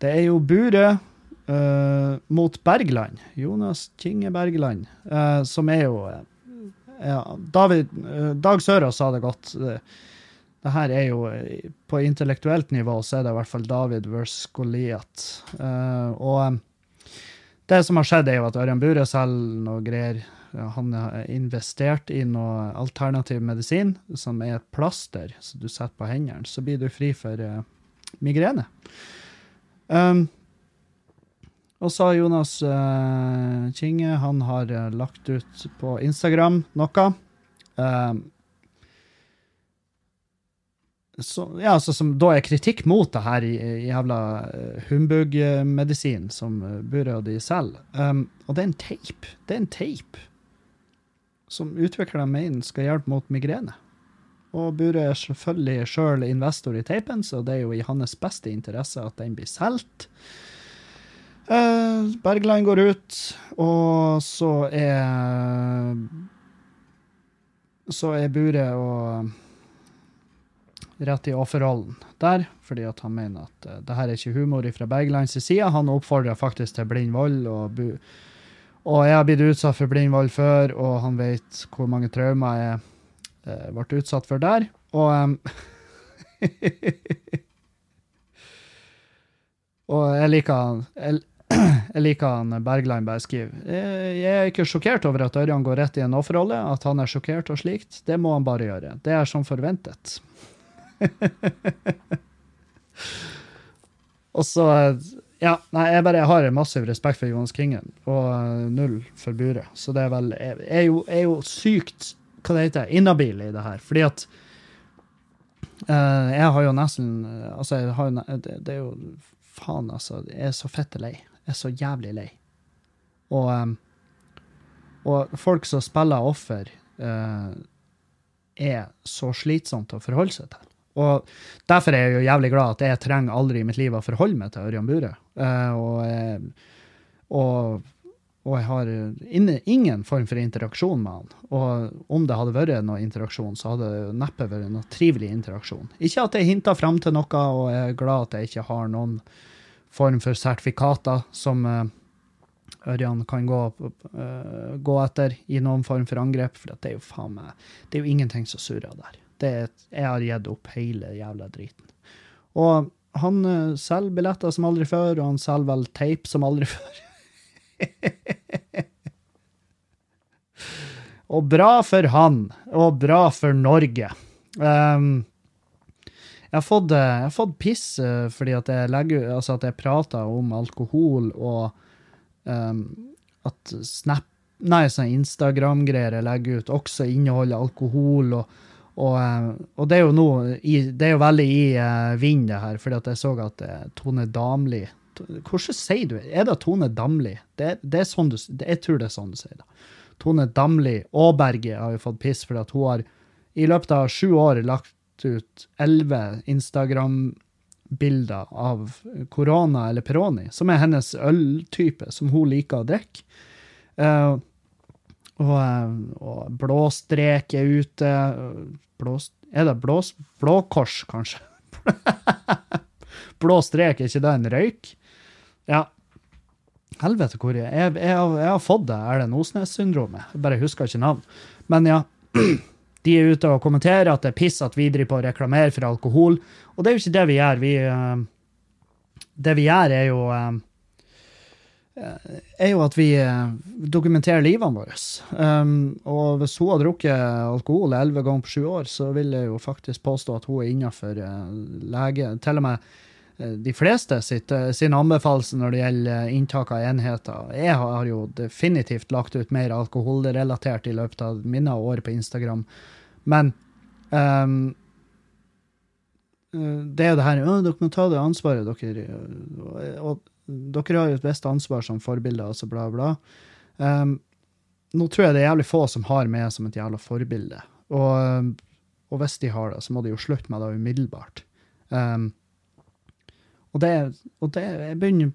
det er jo Bure eh, mot Bergland. Jonas Kinge Bergland. eh, som er jo eh, ja, David, eh, Dag Sørås sa det godt. Det, her er jo eh, På intellektuelt nivå så er det i hvert fall David versus Goliat. Eh, og eh, det som har skjedd, er jo at Ørjan Bure selger noe greier. Han har investert i noe alternativ medisin, som er et plaster som du setter på hendene. Så blir du fri for uh, migrene. Um, og så har Jonas uh, Kinge han har uh, lagt ut på Instagram noe. Um, så, ja, så som da er kritikk mot det her i, jævla uh, humbug-medisin som Burøe Bure og de selger. Um, og det er en teip. Det er en teip som utviklerne mener skal hjelpe mot migrene. Og Bure er selvfølgelig sjøl investor i teipen, så det er jo i hans beste interesse at den blir solgt. Uh, Bergland går ut, og så er Så er Bure og rett i offerrollen der, fordi at han mener at uh, det her er ikke humor fra Berglands side. Han oppfordrer faktisk til blind vold. Og, og jeg har blitt utsatt for blind vold før, og han vet hvor mange traumer jeg uh, ble utsatt for der. Og um, <laughs> Og jeg liker jeg, <clears throat> jeg liker han Bergland bare skriver. Jeg er ikke sjokkert over at Ørjan går rett i en offerrolle, at han er sjokkert og slikt. Det må han bare gjøre. Det er som forventet. <laughs> og så Ja, nei, jeg bare har massiv respekt for Johans Kingen, og null for Bure. Så det er vel Jeg er jo, er jo sykt hva det heter, inhabil i det her. Fordi at uh, jeg har jo nesten Altså, jeg har, det, det er jo Faen, altså. Jeg er så fette lei. Jeg er så jævlig lei. Og, um, og folk som spiller offer, uh, er så slitsomt å forholde seg til. Og derfor er jeg jo jævlig glad at jeg trenger aldri i mitt liv å forholde meg til Ørjan Bure. Uh, og, og, og, jeg har ingen form for interaksjon med han. Og om det hadde vært noe interaksjon, så hadde det neppe vært noe trivelig interaksjon. Ikke at jeg hinter fram til noe, og jeg er glad at jeg ikke har noen form for sertifikater som uh, Ørjan kan gå, gå, etter i noen form for angrep, for det er jo faen meg Det er jo ingenting som surrer der. Det jeg har gitt opp hele jævla driten. Og han uh, selger billetter som aldri før, og han selger vel teip som aldri <laughs> før. og bra for han, og bra for Norge. Um, jeg har fått, eh, jeg har fått piss eh, fordi at jeg, legger, altså at jeg prater om alkohol og um, at Snap Nei, sånn Instagram-greier jeg legger ut, også inneholder alkohol. og og, eh, og, det er jo noe Det er jo veldig i uh, vind, det her, fordi at jeg så at uh, Tone Damli Hvordan sier du Er det Tone Damli? Det, det, er sånn du, det, jeg tror det er sånn du sier det. Tone Damli Aaberge har jo fått piss fordi at hun har i løpet av sju år lagt ut elleve Instagram-bilder av korona eller Peroni, som er hennes øltype, som hun liker å drikke. Uh, og, eh, og blåstrek er ute. Blå, er det blås? blåkors, kanskje? <laughs> blå strek, er ikke det en røyk? Ja. Helvete hvor jeg Jeg, jeg, jeg har fått det Erlend Osnes-syndromet. Bare husker ikke navn. Men ja. <clears throat> De er ute og kommenterer at det er piss at vi driver på å reklamere for alkohol. Og det er jo ikke det vi gjør. Vi, uh, det vi gjør, er jo uh, er jo at vi dokumenterer livene våre. Um, og hvis hun har drukket alkohol elleve ganger på sju år, så vil jeg jo faktisk påstå at hun er innafor uh, lege. Til og med de fleste sitt, sin anbefalelse når det gjelder inntak av enheter. Jeg har jo definitivt lagt ut mer alkoholrelatert i løpet av mine år på Instagram. Men um, det er jo det her Dere må ta det ansvaret, dere. Og, dere har jo et visst ansvar som forbilder, altså bla, bla. Um, nå tror jeg det er jævlig få som har meg som et jævla forbilde. Og, og hvis de har det, så må de jo slutte med det umiddelbart. Um, og det, og det jeg begynner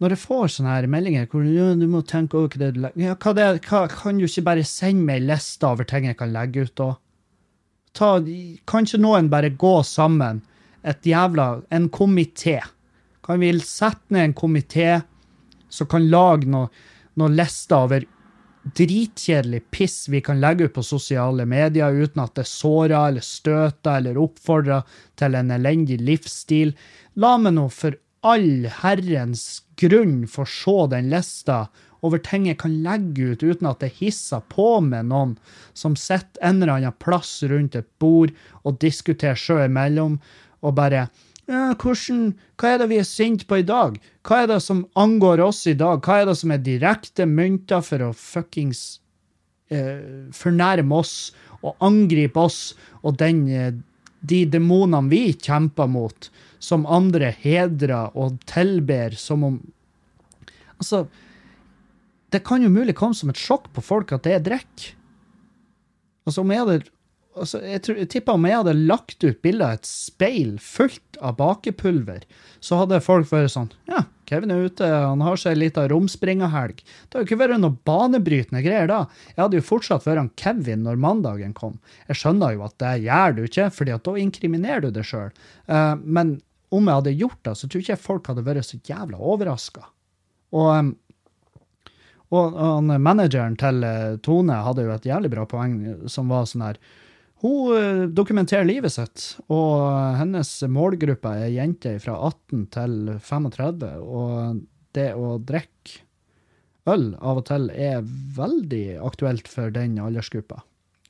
Når jeg får sånne her meldinger hvor du må tenke over hva det du legger ja, hva det, hva, Kan du ikke bare sende meg ei liste over ting jeg kan legge ut, da? Kan ikke noen bare gå sammen, et jævla En komité. Kan vi sette ned en komité som kan lage noen noe lister over dritkjedelig piss vi kan legge ut på sosiale medier uten at det sårer eller støter eller oppfordrer til en elendig livsstil. La meg nå for all herrens grunn få se den lista over ting jeg kan legge ut uten at det hisser på med noen som sitter en eller annen plass rundt et bord og diskuterer seg imellom, og bare hvordan, Hva er det vi er sinte på i dag? Hva er det som angår oss i dag? Hva er det som er direkte mynter for å fuckings eh, fornærme oss og angripe oss og den, eh, de demonene vi kjemper mot, som andre hedrer og tilber som om Altså, det kan jo mulig komme som et sjokk på folk at det er drikk. Altså, om jeg hadde altså, jeg, tror, jeg tipper om jeg hadde lagt ut bilde av et speil fullt av bakepulver, så hadde folk vært sånn Ja, Kevin er ute, han har seg ei lita romspringerhelg. Det har jo ikke vært noe banebrytende greier da. Jeg hadde jo fortsatt vært han Kevin når mandagen kom. Jeg skjønner jo at det gjør du ikke, fordi at da inkriminerer du deg sjøl. men om jeg hadde gjort det, så tror ikke folk hadde vært så jævla overraska. Og, um, og og manageren til eh, Tone hadde jo et jævlig bra poeng som var sånn her Hun eh, dokumenterer livet sitt, og hennes målgruppe er jenter fra 18 til 35. Og det å drikke øl av og til er veldig aktuelt for den aldersgruppa.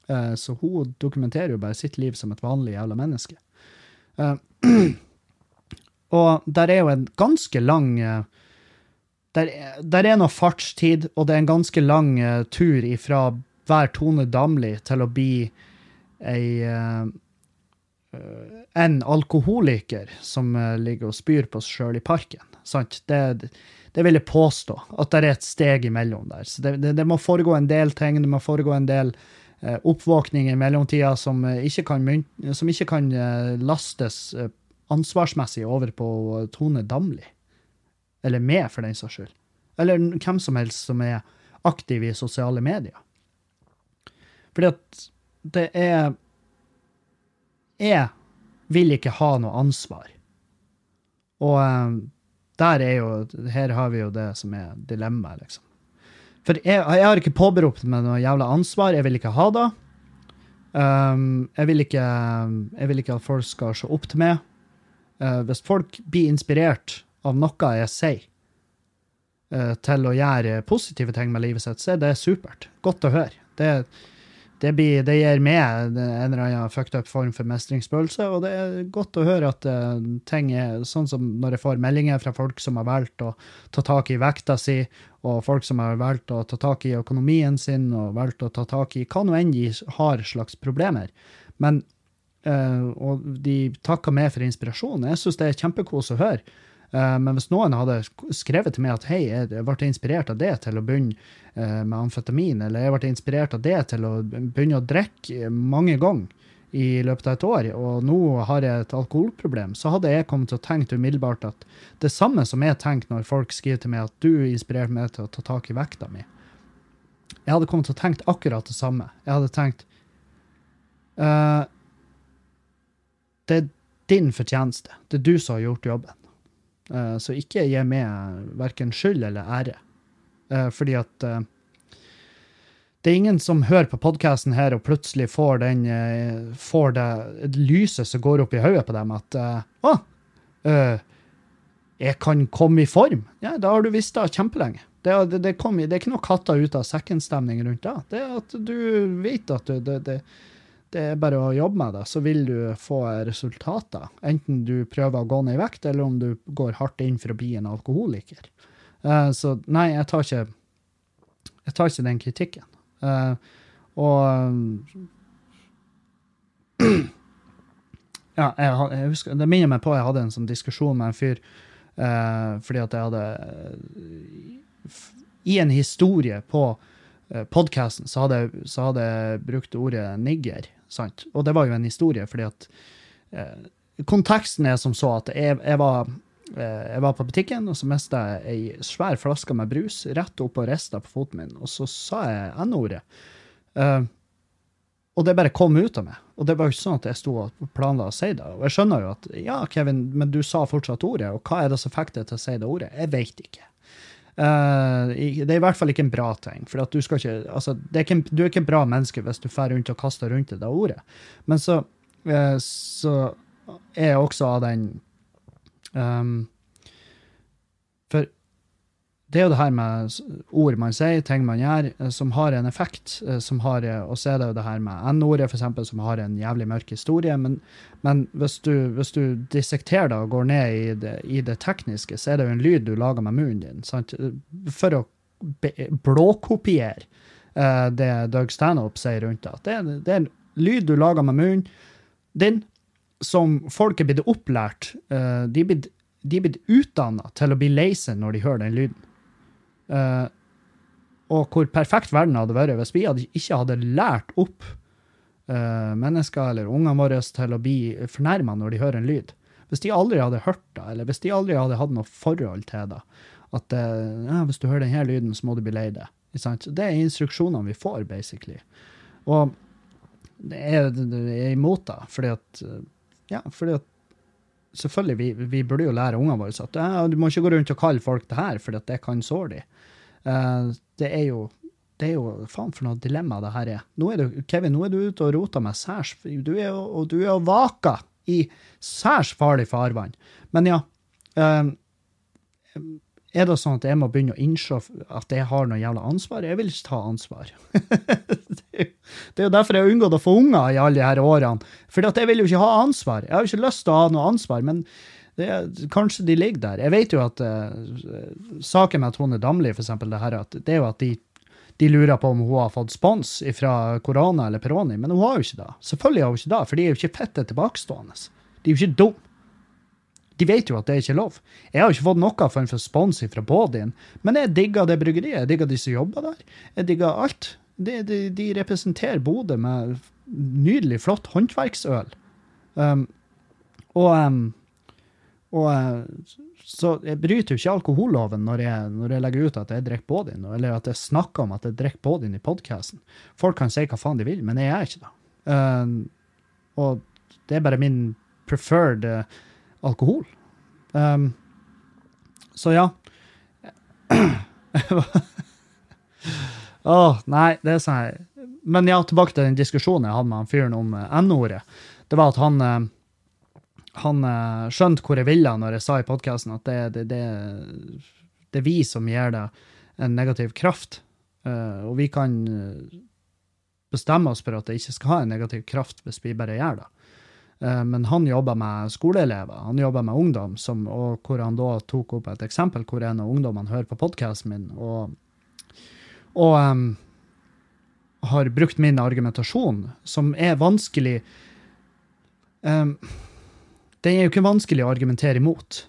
Eh, så hun dokumenterer jo bare sitt liv som et vanlig jævla menneske. <clears throat> Og der er jo en ganske lang eh, der, der, er noe fartstid, og det er en ganske lang tur ifra hver Tone Damli til å bli ei uh, En alkoholiker som uh, ligger og spyr på seg sjøl i parken. Sant? Det, det, vil jeg påstå, at det er et steg imellom der. Så det, det, det må foregå en del ting, det må foregå en del oppvåkning i mellomtida som ikke kan, som ikke kan lastes ansvarsmessig over på Tone Damli. Eller meg, for den saks skyld. Eller hvem som helst som er aktiv i sosiale medier. Fordi at det er Jeg vil ikke ha noe ansvar. Og um, der er jo Her har vi jo det som er dilemmaet, liksom. For jeg, jeg, har ikke påberopt meg noe jævla ansvar. Jeg vil ikke ha det. Um, jeg, vil ikke, jeg vil ikke at folk skal se opp til meg. Uh, hvis folk blir inspirert av noe jeg sier, uh, til å gjøre positive ting med livet sitt, så er det supert. Godt å høre. Det, det, blir, det gir meg en eller annen fucked up form for mestringsfølelse, og det er godt å høre at uh, ting er sånn som når jeg får meldinger fra folk som har valgt å ta tak i vekta si, og folk som har valgt å ta tak i økonomien sin, og valgt å ta tak i hva nå enn de har slags problemer. Men Uh, og de takker meg for inspirasjonen. Jeg syns det er kjempekos å høre. Uh, men hvis noen hadde skrevet til meg at hei, jeg ble inspirert av det til å begynne uh, med amfetamin, eller jeg ble inspirert av det til å begynne å drikke mange ganger i løpet av et år, og nå har jeg et alkoholproblem, så hadde jeg kommet til å tenke umiddelbart at det samme som jeg tenker når folk skriver til meg at du inspirerte meg til å ta tak i vekta mi. Jeg hadde kommet til å tenke akkurat det samme. Jeg hadde tenkt uh, det er din fortjeneste. Det er du som har gjort jobben. Uh, så ikke gi meg verken skyld eller ære. Uh, fordi at uh, det er ingen som hører på podkasten her og plutselig får, den, får det lyset som går opp i hodet på dem, at Å, jeg kan komme i form. Ja, da har du visst det kjempelenge. Det, det, det, kom, det, er ikke noe katta ut av sekken-stemning rundt det. Det er at du vet at du, det, det er bare å jobbe med det, så vil du få resultater. Enten du prøver å gå ned i vekt, eller om du går hardt inn for å bli en alkoholiker. Uh, så nei, jeg tar ikke jeg tar ikke den kritikken. Uh, og <clears throat> Ja, jeg, jeg, husker, det minner meg på jeg hadde en sånn diskusjon med en fyr uh, fordi at jeg hadde I en historie på uh, podkasten så, så, hadde jeg brukt ordet nigger sant? Og det var jo en historie, fordi at eh, Konteksten er som så at jeg, jeg, var, eh, jeg var på butikken, og så mista jeg ei svær flaske med brus rett opp og rista på foten min, og så sa jeg N-ordet. Eh, og det bare kom ut av meg. Og det var jo ikke sånn at jeg sto og planla å si det. Og jeg skjønner jo at ja, Kevin, men du sa fortsatt ordet, og hva er det som fikk deg til å si det ordet? Jeg veit ikke. Uh, det er i hvert fall ikke en bra ting. For at du, skal ikke, altså, er ikke, du er ikke en bra menneske hvis du drar rundt og kaster rundt det ordet. Men så, uh, så er jeg også av den um, det er jo det her med ord man sier, ting man gjør, eh, som har en effekt. Eh, som har, eh, Og så er det jo det her med N-ordet, f.eks., som har en jævlig mørk historie. Men, men hvis, du, hvis, du, dissekterer det og går ned i det, i det, tekniske, så er det jo en lyd du lager med munnen din. Sant? For å blåkopiere uh, det Doug Stanhope sier rundt det. Det, det er en lyd du lager med munnen din, som folk er blitt opplært. Uh, de er blitt de er blitt utdanna til å bli lei seg når de hører den lyden. Uh, og hvor perfekt verden hadde vært hvis vi hadde, ikke hadde lært opp uh, mennesker eller ungene våre til å bli fornærma når de hører en lyd. Hvis de aldri hadde hørt det, eller hvis de aldri hadde hatt noe forhold til det, at uh, hvis du hører denne lyden, så må du bli lei deg. Det er instruksjonene vi får, basically. Og det er, er imot det, fordi at Ja, fordi at Selvfølgelig, vi, vi burde jo lære ungene våre at ja, du må ikke gå rundt og kalle folk det her, at det kan såre dem. Eh, det er jo det er jo faen for noe dilemma det her er. Nå er du, Kevin, nå er du ute og roter med særs Du er og du er og vaker i særs farlig farvann. Men ja. eh, er det sånn at jeg må begynne å innse at jeg har noe jævla ansvar? Jeg vil ikke ta ansvar. <laughs> det er jo derfor jeg har unngått å få unger i alle de her årene. For jeg vil jo ikke ha ansvar. Jeg har jo ikke lyst til å ha noe ansvar, men er, kanskje de ligger der. Jeg vet jo at uh, saken med Tone Damli, for eksempel, det, her, det er jo at de, de, lurer på om hun har fått spons fra korona eller Peroni, men hun har jo ikke det. Selvfølgelig har hun ikke det, for de er jo ikke fette tilbakestående. De er jo ikke dumme. De vet jo at det er ikke lov. Jeg har jo ikke fått noe form for spons fra Bådin, men jeg digger det bryggeriet. Jeg digger de som jobber der. Jeg digger alt. De, de, de representerer Bodø med nydelig, flott håndverksøl. Um, og, um, og uh, så jeg bryter jo ikke alkoholloven når jeg, når jeg legger ut at jeg drikker Bådin, eller at jeg snakker om at jeg drikker Bådin i podkasten. Folk kan si hva faen de vil, men jeg er ikke det. Uh, og det er bare min preferred uh, alkohol. Um, så ja. Å, oh, nei, det er sånn Men ja, tilbake til den diskusjonen jeg hadde med han fyren om uh, N-ordet. Det var at han han uh, skjønte hvor jeg ville når jeg sa i podkasten at det, det, det, det, er vi som gir det en negativ kraft. og vi kan bestemme oss for at det ikke skal ha en negativ kraft hvis vi bare gjør det. Eh, men han jobba med skoleelever, han jobba med ungdom, som, og hvor han da tok opp et eksempel hvor en av ungdommene hører på podkasten min, og, og um, har brukt min argumentasjon, som er vanskelig um, Den er jo ikke vanskelig å argumentere imot.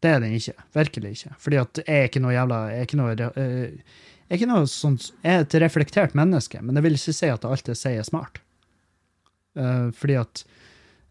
Det er den ikke. Virkelig ikke. Fordi at jeg er ikke noe jævla Jeg er ikke noe, jeg er ikke noe sånt, jeg er et reflektert menneske, men det vil ikke si at alt jeg sier, er smart. Uh, fordi at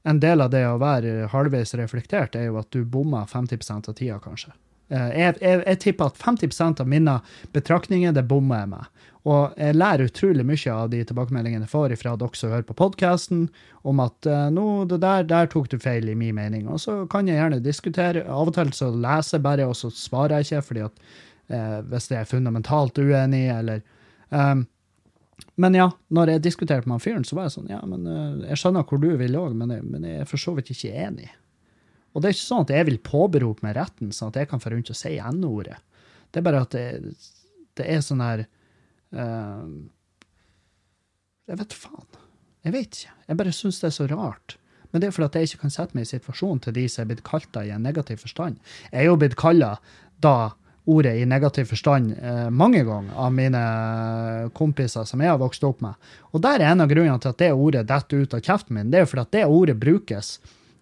en del av det å være halvveis reflektert, er jo at du bommer 50% av tida, kanskje. Uh, jeg, jeg, jeg, tipper at 50% av mine betraktninger, det bommer jeg med. Og jeg lærer utrolig mye av de tilbakemeldingene jeg får fra dere som hører på podkasten, om at uh, nå, det der, der tok du feil, i min mening. Og så kan jeg gjerne diskutere. Av og til så leser jeg bare, og så svarer jeg ikke, fordi at hvis jeg er fundamentalt uenig, eller um, men ja, når jeg diskuterte med han fyren, så var jeg sånn Ja, men uh, jeg skjønner hvor du vil òg, men, men, jeg er for så vidt ikke enig. Og det er ikke sånn at jeg vil påberope meg retten, sånn at jeg kan få rundt å si N-ordet. Det er bare at det, det er sånn her uh, Jeg vet faen. Jeg vet ikke. Jeg bare syns det er så rart. Men det er fordi at jeg ikke kan sette meg i situasjonen til de som er blitt kalt det i en negativ forstand. Jeg er jo blitt kalla da ordet i negativ forstand eh, mange ganger av mine kompiser som jeg har vokst opp med. Og der er en av grunnene til at det ordet detter ut av kjeften min. Det er jo fordi at det ordet brukes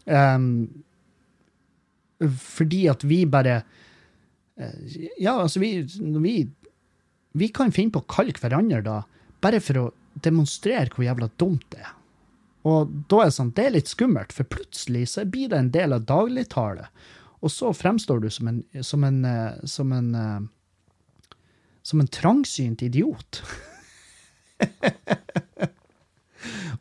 um, fordi at vi bare uh, Ja, altså, vi, vi, vi kan finne på å kalle hverandre da, bare for å demonstrere hvor jævla dumt det er. Og da er det sånn, det er litt skummelt, for plutselig så blir det en del av dagligtale. Og så fremstår du som en, som en, eh, som en, eh, som en trangsynt idiot. <laughs>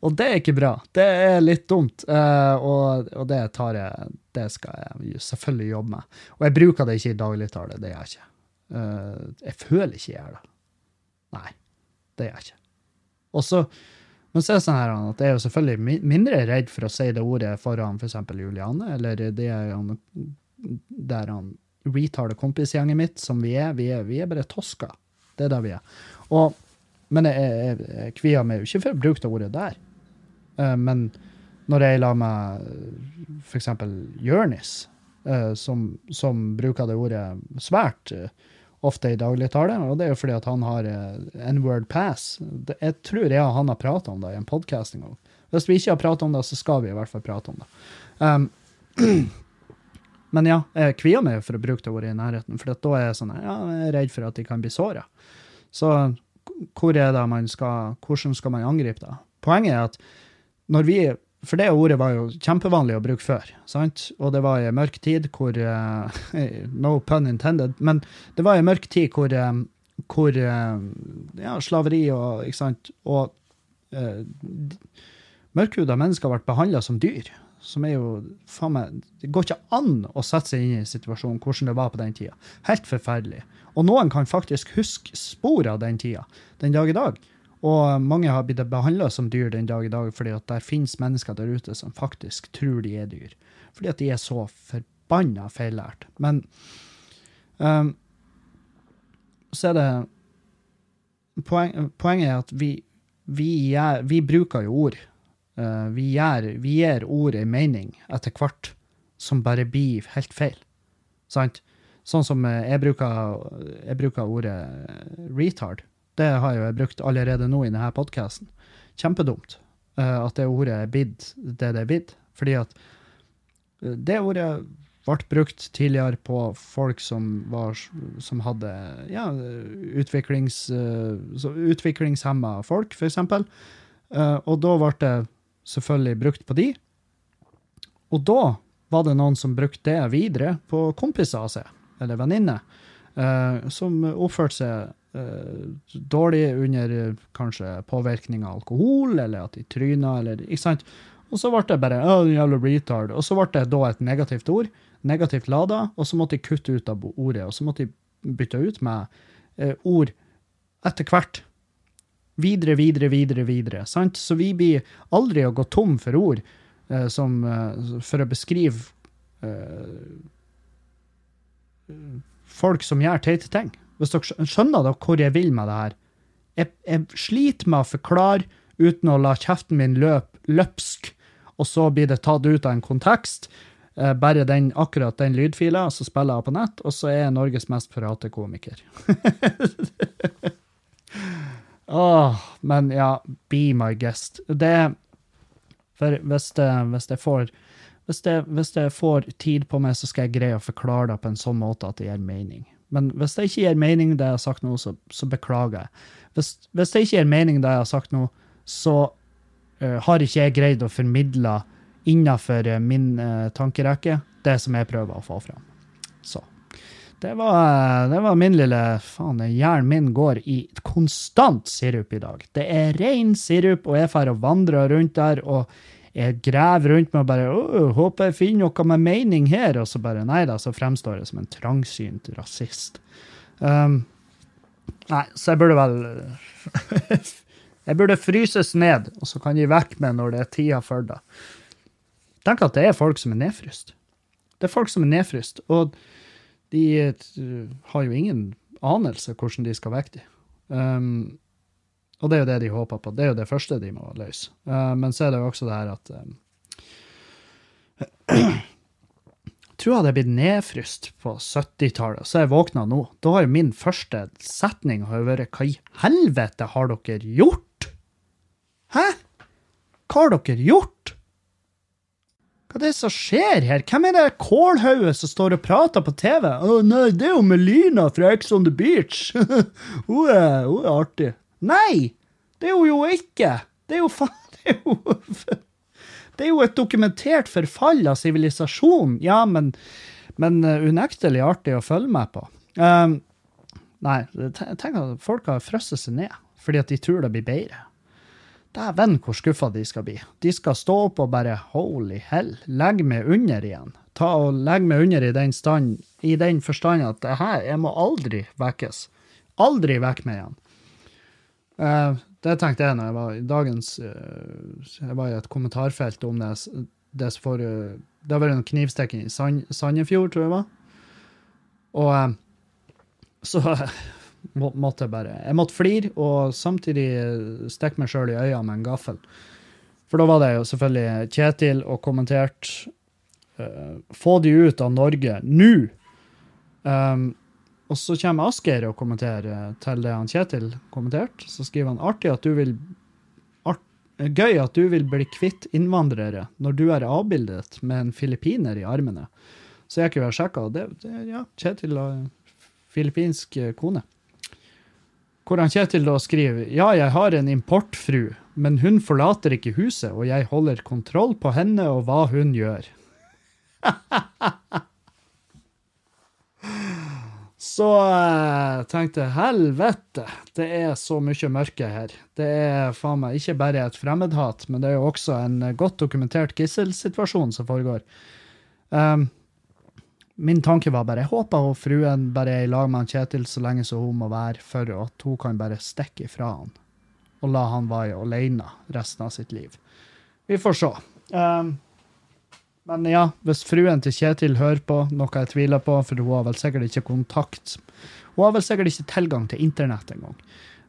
og det er ikke bra. Det er litt dumt, uh, og, og, det tar jeg Det skal jeg selvfølgelig jobbe med. Og jeg bruker det ikke i dagligtale. Det gjør jeg ikke. Uh, jeg føler ikke jeg gjør det. Nei, det gjør jeg ikke. Og så men så er det sånn her at jeg er jo selvfølgelig mindre redd for å si det ordet foran f.eks. For Juliane, eller det er der han retarder kompisgjengen mitt, som vi er. Vi er, vi er bare tosker. Det er det vi er. Og, men jeg, jeg, jeg kvier meg jo ikke for å bruke det ordet der. Uh, men når jeg lar meg f.eks. Jørnis, uh, som, som, bruker det ordet svært uh, ofte i dagligtale, og det er jo fordi at han har N-word pass. Jeg tror jeg og han har prata om det i en podkast en gang. Hvis vi ikke har prata om det, så skal vi i hvert fall prate om det. Um, <clears throat> Men ja, jeg kvier meg for å bruke det ordet i nærheten, for da er jeg sånn, ja, jeg er redd for at de kan bli såra. Så hvor er det man skal, hvordan skal man angripe det? poenget er at når vi For det ordet var jo kjempevanlig å bruke før, sant? Og det var i mørk tid hvor eh, <laughs> No pun intended, men det var i mørk tid hvor, eh, hvor eh, ja, slaveri og Ikke sant? Og uh, mørkhuda mennesker ble behandla som dyr. Som er jo faen meg Det går ikke an å sette seg inn i situasjonen hvordan det var på den tida. Helt forferdelig. Og noen kan faktisk huske spor av den tida den dag i dag. Og mange har blitt behandla som dyr den dag i dag fordi at der finnes mennesker der ute som faktisk tror de er dyr. Fordi at de er så forbanna feillært. Men um, så er det poen, Poenget er at vi, vi, gjør, vi bruker jo ord. Uh, vi, gjør, vi gir ordet en mening etter hvert som bare blir helt feil. Sant? Sånn som jeg bruker, jeg bruker ordet retard det har jeg jo brukt allerede nå i denne podkasten. Kjempedumt uh, at det ordet er blitt det det er blitt. Fordi at det ordet ble brukt tidligere på folk som, var, som hadde ja, utviklings, utviklingshemma folk, f.eks. Og da ble det selvfølgelig brukt på de. Og da var det noen som brukte det videre på kompiser av seg, eller venninne, uh, som oppførte seg uh, dårlig under uh, kanskje påvirkning av alkohol, eller at de tryna, eller ikke sant. Og så ble det bare oh, jævla retard. Og så ble det da et negativt ord, negativt lada, og så måtte de kutte ut av ordet, og så måtte de bytte ut med eh, ord etter hvert. Videre, videre, videre, videre. sant? Så vi blir aldri å gå tom for ord som, for å beskrive folk som gjør teite ting. Hvis dere skjønner dere hvor jeg vil med det her. Jeg, jeg sliter med å forklare uten å la kjeften min løpe løpsk, og så blir det tatt ut av en kontekst. Eh, bare den, akkurat den lydfila, så spiller jeg på nett, og så er jeg Norges mest prate komiker. <laughs> Åh, men ja, be my guest. Det For hvis, det, hvis jeg får hvis jeg, hvis jeg får tid på meg, så skal jeg greie å forklare det på en sånn måte at det gir mening. Men hvis det ikke gir mening, det jeg har sagt nå, så, så beklager jeg. Hvis, hvis, det ikke gir mening, det jeg har sagt nå, så uh, har ikke jeg greid å formidle innenfor uh, min uh, tankerekke det som jeg prøver å få fram. Så. Det var, det var min lille Faen, hjernen min går i konstant sirup i dag. Det er ren sirup, og jeg drar og vandrer rundt der. og jeg graver rundt meg og bare håper jeg finner noe med mening her, og så bare nei da, så fremstår jeg som en trangsynt rasist. Um, nei, så jeg burde vel <laughs> Jeg burde fryses ned, og så kan de vekke meg når det er tida for det. Tenk at det er folk som er nedfryst. Det er folk som er nedfryst, og de uh, har jo ingen anelse hvordan de skal vekke dem. Um, og det er jo det de håper på. Det er jo det første de må løse. Uh, men så er det jo også det her at um, <clears throat> tror jeg hadde blitt nedfryst på 70-tallet, så jeg våkna nå. Da har jo min første setning vært Hva i helvete har dere gjort? Hæ? Hva har dere gjort? Hva er det som skjer her? Hvem er det kålhauget som står og prater på TV? Å nei, det er jo Melina fra Ex on the Beach. <laughs> hun, er, hun er artig. Nei! Det er hun jo ikke! Det er jo faen <laughs> det det er jo et dokumentert forfall av sivilisasjon. Ja, men, men uh, unektelig artig å følge med på. Um, nei, tenk at folk har frosset seg ned fordi at de tror det blir bedre. Dæven, hvor skuffa de skal bli. De skal stå opp og bare holy hell, legge meg under igjen. Ta og Legge meg under i den stand, i den forstand at det her, jeg må aldri vekkes. Aldri vekk meg igjen. Uh, det tenkte jeg når jeg var i dagens uh, Jeg var i et kommentarfelt om det. Det, for, uh, det var en knivstikking i Sand, Sandefjord, tror jeg det var. Og så <laughs> må, måtte jeg bare Jeg måtte flire og samtidig stikke meg sjøl i øya med en gaffel. For da var det jo selvfølgelig Kjetil og kommentert Få de ut av Norge nå! Um, og så kommer Asgeir og kommenterer til det han Kjetil kommenterte. Så skriver han artig at du vil art, Gøy at du vil bli kvitt innvandrere når du er avbildet med en filippiner i armene. Så jeg kunne og sjekka, og det, det, ja, Kjetil har filippinsk kone. Hvor han Kjetil da skriver ja, jeg har en importfru, men hun forlater ikke huset, og jeg holder kontroll på henne og hva hun gjør. <laughs> Så eh, tenkte jeg helvete, det er så mye mørke her. Det er faen meg ikke bare et fremmedhat, men det er jo også en godt dokumentert gisselsituasjon som foregår. Um, min tanke var bare jeg håper hun fruen bare er i lag med han Kjetil så lenge som hun må være, for at hun kan bare stikke ifra han og la han være alene resten av sitt liv. Vi får se. Um, men ja, hvis fruen til Kjetil hører på, noe jeg tviler på, for hun har vel sikkert ikke kontakt Hun har vel sikkert ikke tilgang til internett engang.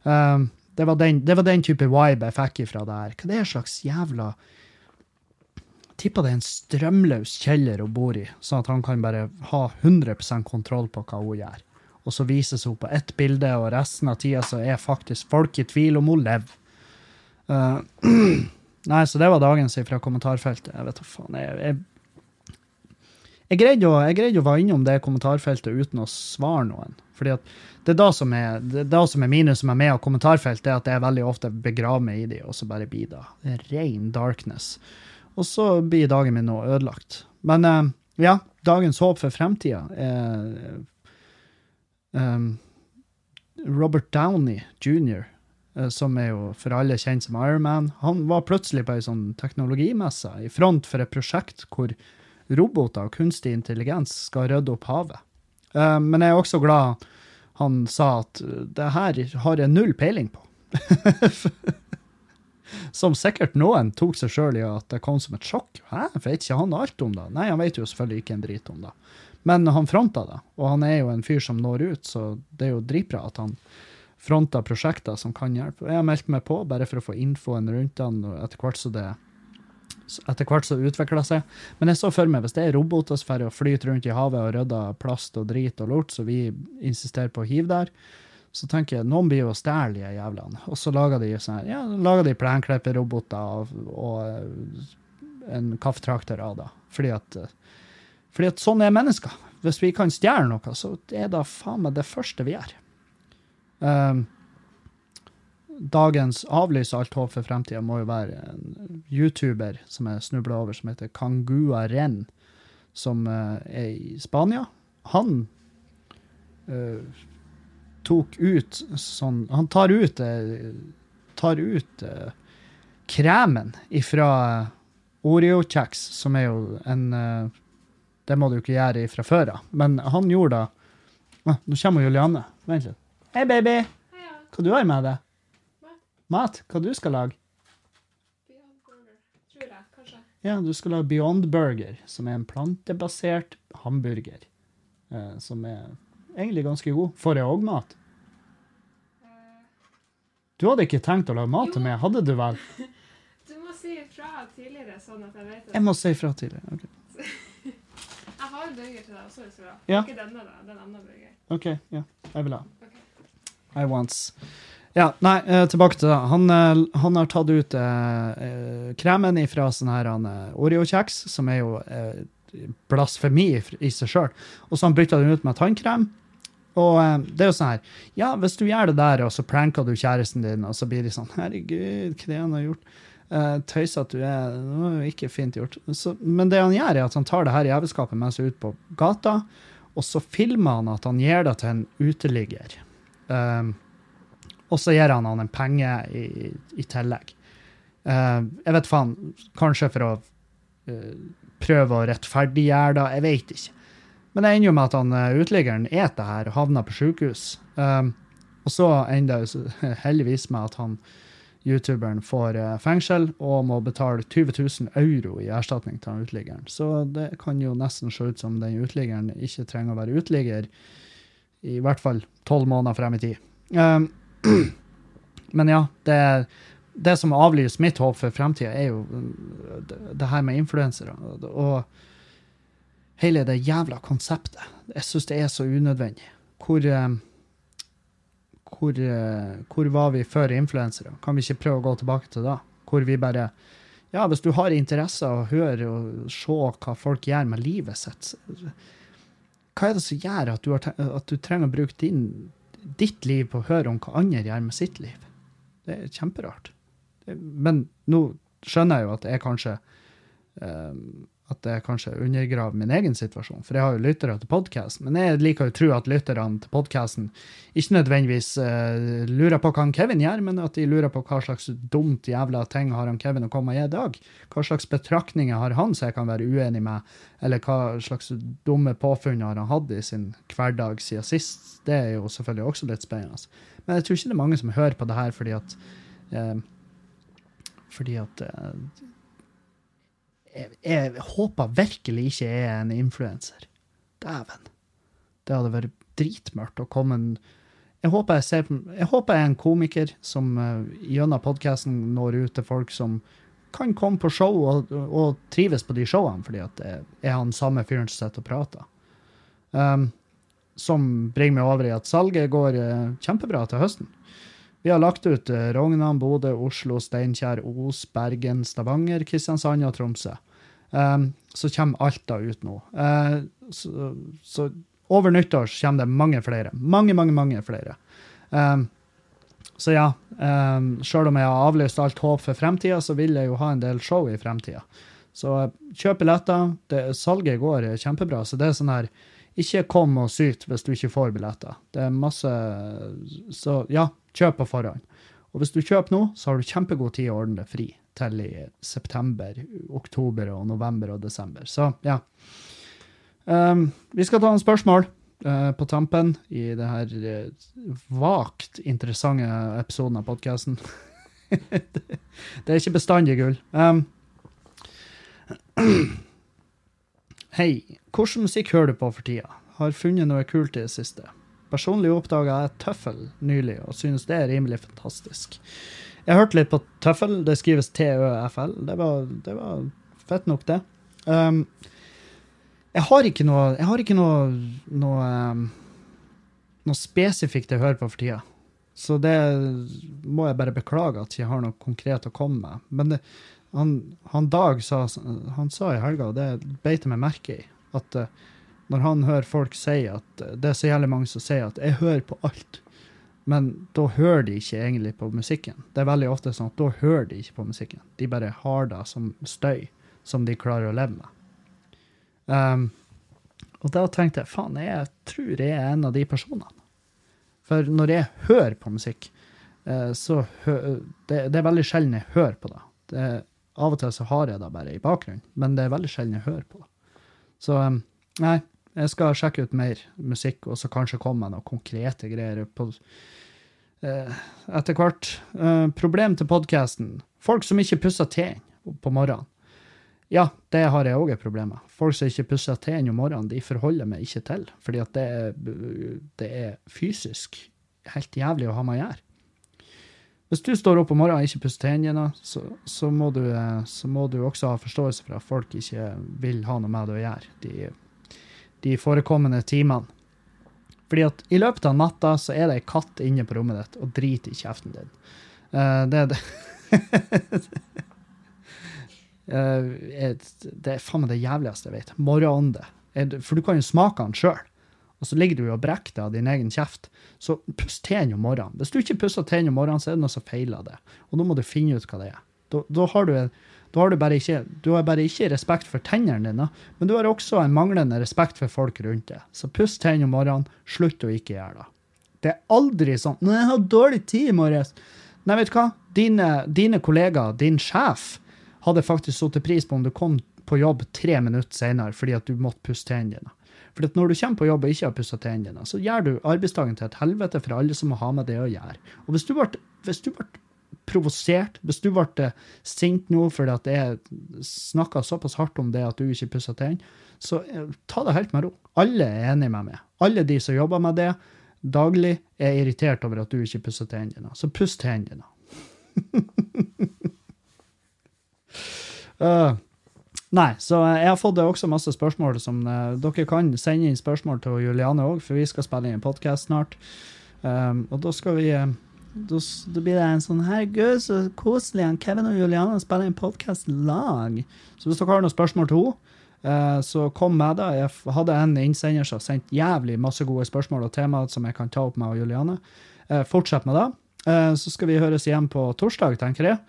Um, det, var den, det var den type vibe jeg fikk ifra det her. Hva det er slags jævla Tipper det er en strømløs kjeller hun bor i, sånn at han kan bare ha 100% kontroll på hva hun gjør. Og så vises hun på ett bilde, og resten av tida så er faktisk folk i tvil om hun lever. Uh, <clears throat> nei, så det var dagens fra kommentarfeltet. Jeg vet da faen. Jeg, jeg, jeg greide å, jeg greide å være innom det kommentarfeltet uten å svare noen. Fordi at det er da som er, det er da som er minus med meg og kommentarfelt, det er at jeg veldig ofte begraver meg i de, og så bare blir det. Er ren darkness. Og så blir dagen min nå ødelagt. Men uh, ja, dagens håp for fremtida er um, Robert Downey jr., som er jo for alle kjent som Iron Man, han var plutselig på ei sånn teknologimesse i front for et prosjekt hvor roboter og kunstig intelligens skal rydde opp havet. Uh, men jeg er også glad han sa at det her har jeg null peiling på. <laughs> som sikkert noen tok seg sjøl i at det kom som et sjokk. Hæ, vet ikke han alt om det? Nei, han vet jo selvfølgelig ikke en drit om det. Men han fronta det, og han er jo en fyr som når ut, så det er jo dritbra at han fronter prosjekter som kan hjelpe. Jeg har meldt meg på bare for å få infoen rundt den, og etter hvert så det etter hvert så utvikler seg. Men jeg så for meg, hvis det er roboter som og flyte rundt i havet og rydder plast og drit og lort, så vi insisterer på å hive der, så tenker jeg noen blir jo å stjele de jævlene. Og så lager de sånn, ja, lager de plenklipperroboter og, og en kafftrakter av det. Fordi at fordi at sånn er mennesker. Hvis vi kan stjele noe, så er det faen meg det første vi gjør. Um, dagens avlys alt håp for fremtida må jo være en YouTuber som jeg snubla over, som heter Kangua Ren, som uh, er i Spania. Han uh, tok ut sånn Han tar ut, uh, tar ut kremen ifra Oreo-kjeks, som er jo en det må du ikke gjøre fra før av. Men han gjorde det. Nå kommer Julianne. Vent litt. Hei, baby. Heia. Hva du har med deg? Mat. Mat? Hva du skal lage? Beyond Burger. Tror jeg, kanskje. Ja, du skal lage Beyond Burger, som er en plantebasert hamburger. Eh, som er egentlig ganske god. Får jeg òg mat? Du hadde ikke tenkt å lage mat til meg, hadde du vel? <laughs> du må si ifra tidligere, sånn at jeg vet det. Jeg må si fra tidligere. Ok, <laughs> Jeg har burger til deg også, hvis du vil ha. Ja. Ikke denne, da. Den andre burgeren. Ok, ja. Jeg vil ha. I once. Ja, nei, eh, tilbake til det. Han, eh, han har tatt ut eh, eh, kremen fra sånn her Oreo-kjeks, som er jo eh, blasfemi i, seg sjøl, og så har han bytta den ut med tannkrem. Og det er jo sånn her Ja, hvis du gjør det der, og så pranker du kjæresten din, og så blir de sånn Herregud, hva det han har gjort? Uh, tøys at du er Det var jo ikke fint gjort. Så, men det han gjør, er at han tar det her jævelskapet med seg ut på gata, og så filmer han at han gir det til en uteligger. Um, og så gir han han en penge i, i tillegg. Uh, jeg vet faen, kanskje for å uh, prøve å rettferdiggjøre det, jeg vet ikke. Men det ender jo med at han eh, uteliggeren spiser det her og havner på sykehus. Um, og så ender det <laughs> heldigvis med at han youtuberen får eh, fengsel og må betale 20 000 euro i erstatning til han uteliggeren. Så det kan jo nesten se ut som den uteliggeren ikke trenger å være uteligger i hvert fall tolv måneder frem i tid. Um, <clears throat> men ja, det, det som avlyser mitt håp for fremtida, er jo uh, det, det her med influensere. Og hele det jævla konseptet. Jeg syns det er så unødvendig. Hvor, um, hvor, uh, hvor var vi før influensere? Kan vi ikke prøve å gå tilbake til da? Hvor vi bare Ja, hvis du har interesse av å høre og se hva folk gjør med livet sitt, hva er det som gjør at du, har, at du trenger å bruke din, ditt liv på å høre om hva andre gjør med sitt liv? Det er kjemperart. Men nå skjønner jeg jo at jeg kanskje eh, at jeg kanskje undergraver min egen situasjon, for jeg har jo lyttere til podkast. Men jeg liker jo å tro at lytterne til podkasten ikke nødvendigvis uh, lurer på hva han Kevin gjør, men at de lurer på hva slags dumt jævla ting har han Kevin å komme med i dag. Hva slags betraktninger har han som jeg kan være uenig med, eller hva slags dumme påfunn har han hatt i sin hverdag siden sist. Det er jo selvfølgelig også litt spennende. Men jeg tror ikke det er mange som hører på det her fordi at uh, fordi at eh, jeg, jeg håper virkelig ikke jeg er en influenser. Dæven. Det hadde vært dritmørkt å komme en jeg håper jeg, ser, jeg håper jeg er en komiker som uh, gjennom podkasten når ut til folk som kan komme på show og, og trives på de showene, fordi at jeg er han samme fyren som sitter og prater. Um, som bringer meg over i at salget går uh, kjempebra til høsten. Vi har lagt ut uh, Rognan, Bodø, Oslo, Steinkjer, Os, Bergen, Stavanger, Kristiansand og Tromsø. Um, så kommer Alta ut nå. Uh, så, så, over nyttår kommer det mange flere. Mange, mange, mange flere. Um, så ja, um, sjøl om jeg har avlyst alt håp for fremtida, så vil jeg jo ha en del show i fremtida. Så uh, kjøp billetter. Salget går kjempebra. Så det er sånn her Ikke kom og syt hvis du ikke får billetter. Det er masse Så ja, kjøp på forhånd. Og hvis du kjøper nå, så har du kjempegod tid å ordne det fri til i september, oktober og november og desember. Så ja. Um, vi skal ta en spørsmål uh, på tampen i det her uh, vagt interessante episoden av podkasten. det, <laughs> det er ikke bestandig gull. Um, <clears throat> Hei, hvilken musikk hører du på for tida? Har funnet noe kult i det siste. Personlig oppdaga jeg Tøffel nylig, og synes det er rimelig fantastisk. Jeg hørte litt på Tøffel. Det skrives TØFL. Det var, det var fett nok, det. Um, jeg har ikke noe Jeg har ikke noe noe, um, noe spesifikt jeg hører på for tida. Så det må jeg bare beklage at jeg har noe konkret å komme med. Men det, han, han, Dag sa, han sa i helga, og det beit jeg meg merke i, at uh, når han hører folk si at uh, Det er så jævlig mange som sier at 'jeg hører på alt', men da hører de ikke egentlig på musikken. Det er veldig ofte sånn at da hører de ikke på musikken. De bare har det som støy som de klarer å leve med. Um, og da tenkte jeg faen, jeg tror jeg er en av de personene. For når jeg hører på musikk, uh, så hø det, det, er veldig sjelden jeg hører på det. det. Av og til så har jeg det bare i bakgrunnen, men det er veldig sjelden jeg hører på det. Så um, nei, jeg skal sjekke ut mer musikk, og så kanskje komme med noen konkrete greier på, eh, etter hvert. Eh, problem til podkasten. Folk som ikke pusser tennene på morgenen. Ja, det har jeg òg et problem med. Folk som ikke pusser tennene om morgenen, de forholder meg ikke til. Fordi at det er, det er fysisk helt jævlig å ha med å gjøre. Hvis du står opp om morgenen og ikke pusser tennene, så, så, må du, så må du også ha forståelse for at folk ikke vil ha noe med det å gjøre de, de forekommende timene. Fordi at i løpet av natta så er det ei katt inne på rommet ditt og driter i kjeften din. Uh, det er det. <laughs> uh, det er faen meg det jævligste jeg vet. Morgenånde. For du kan jo smake den sjøl. Og så ligger du og brekker deg av din egen kjeft. Så puss tennene om morgenen. Hvis du ikke pusser tennene om morgenen, så er det noe som feiler det. Og da må du finne ut hva det er. Da, da har du da har du ikke, du har bare ikke respekt for tennene dine, men du har også en manglende respekt for folk rundt deg. Så puss tennene om morgenen, slutt å ikke gjøre det. Det er aldri sånn 'Nei, jeg har dårlig tid i morges'. Nei, vet du hva? Dine, dine kollegaer, din sjef, hadde faktisk satt pris på om du kom på jobb tre minutter senere fordi at du måtte pusse tennene dine. For når du kommer på jobb og ikke har pussa tennene dine, så gjør du arbeidsdagen til et helvete for alle som må ha med det å gjøre. Og hvis du ble, hvis du ble provosert, hvis du ble sint nå fordi at jeg snakka såpass hardt om det at du ikke pussa tennene, så eh, ta det helt med ro. Alle er enig med meg. Alle de som jobber med det daglig, er irritert over at du ikke pusser tennene dine. Så puss tennene dine. uh, <laughs> nei, så jeg har fått også masse spørsmål som uh, Dere kan sende inn spørsmål til Juliane òg, for vi skal spille inn en podkast snart. Um, og da skal vi uh, da, da, blir det en sånn Herregud, så koselig. Kevin og Juliane spiller inn podkast lag. Så hvis dere har noen spørsmål til henne, uh, så kom med det. Jeg hadde en innsender som sendt jævlig masse gode spørsmål og temaer som jeg kan ta opp med Juliane. Fortsett med det. Så skal vi høres igjen på torsdag, tenker jeg.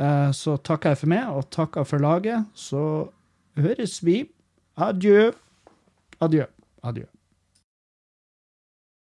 Eh, Så takker jeg for meg, og takker for laget. Så høres vi. Adjø. Adjø. Adjø.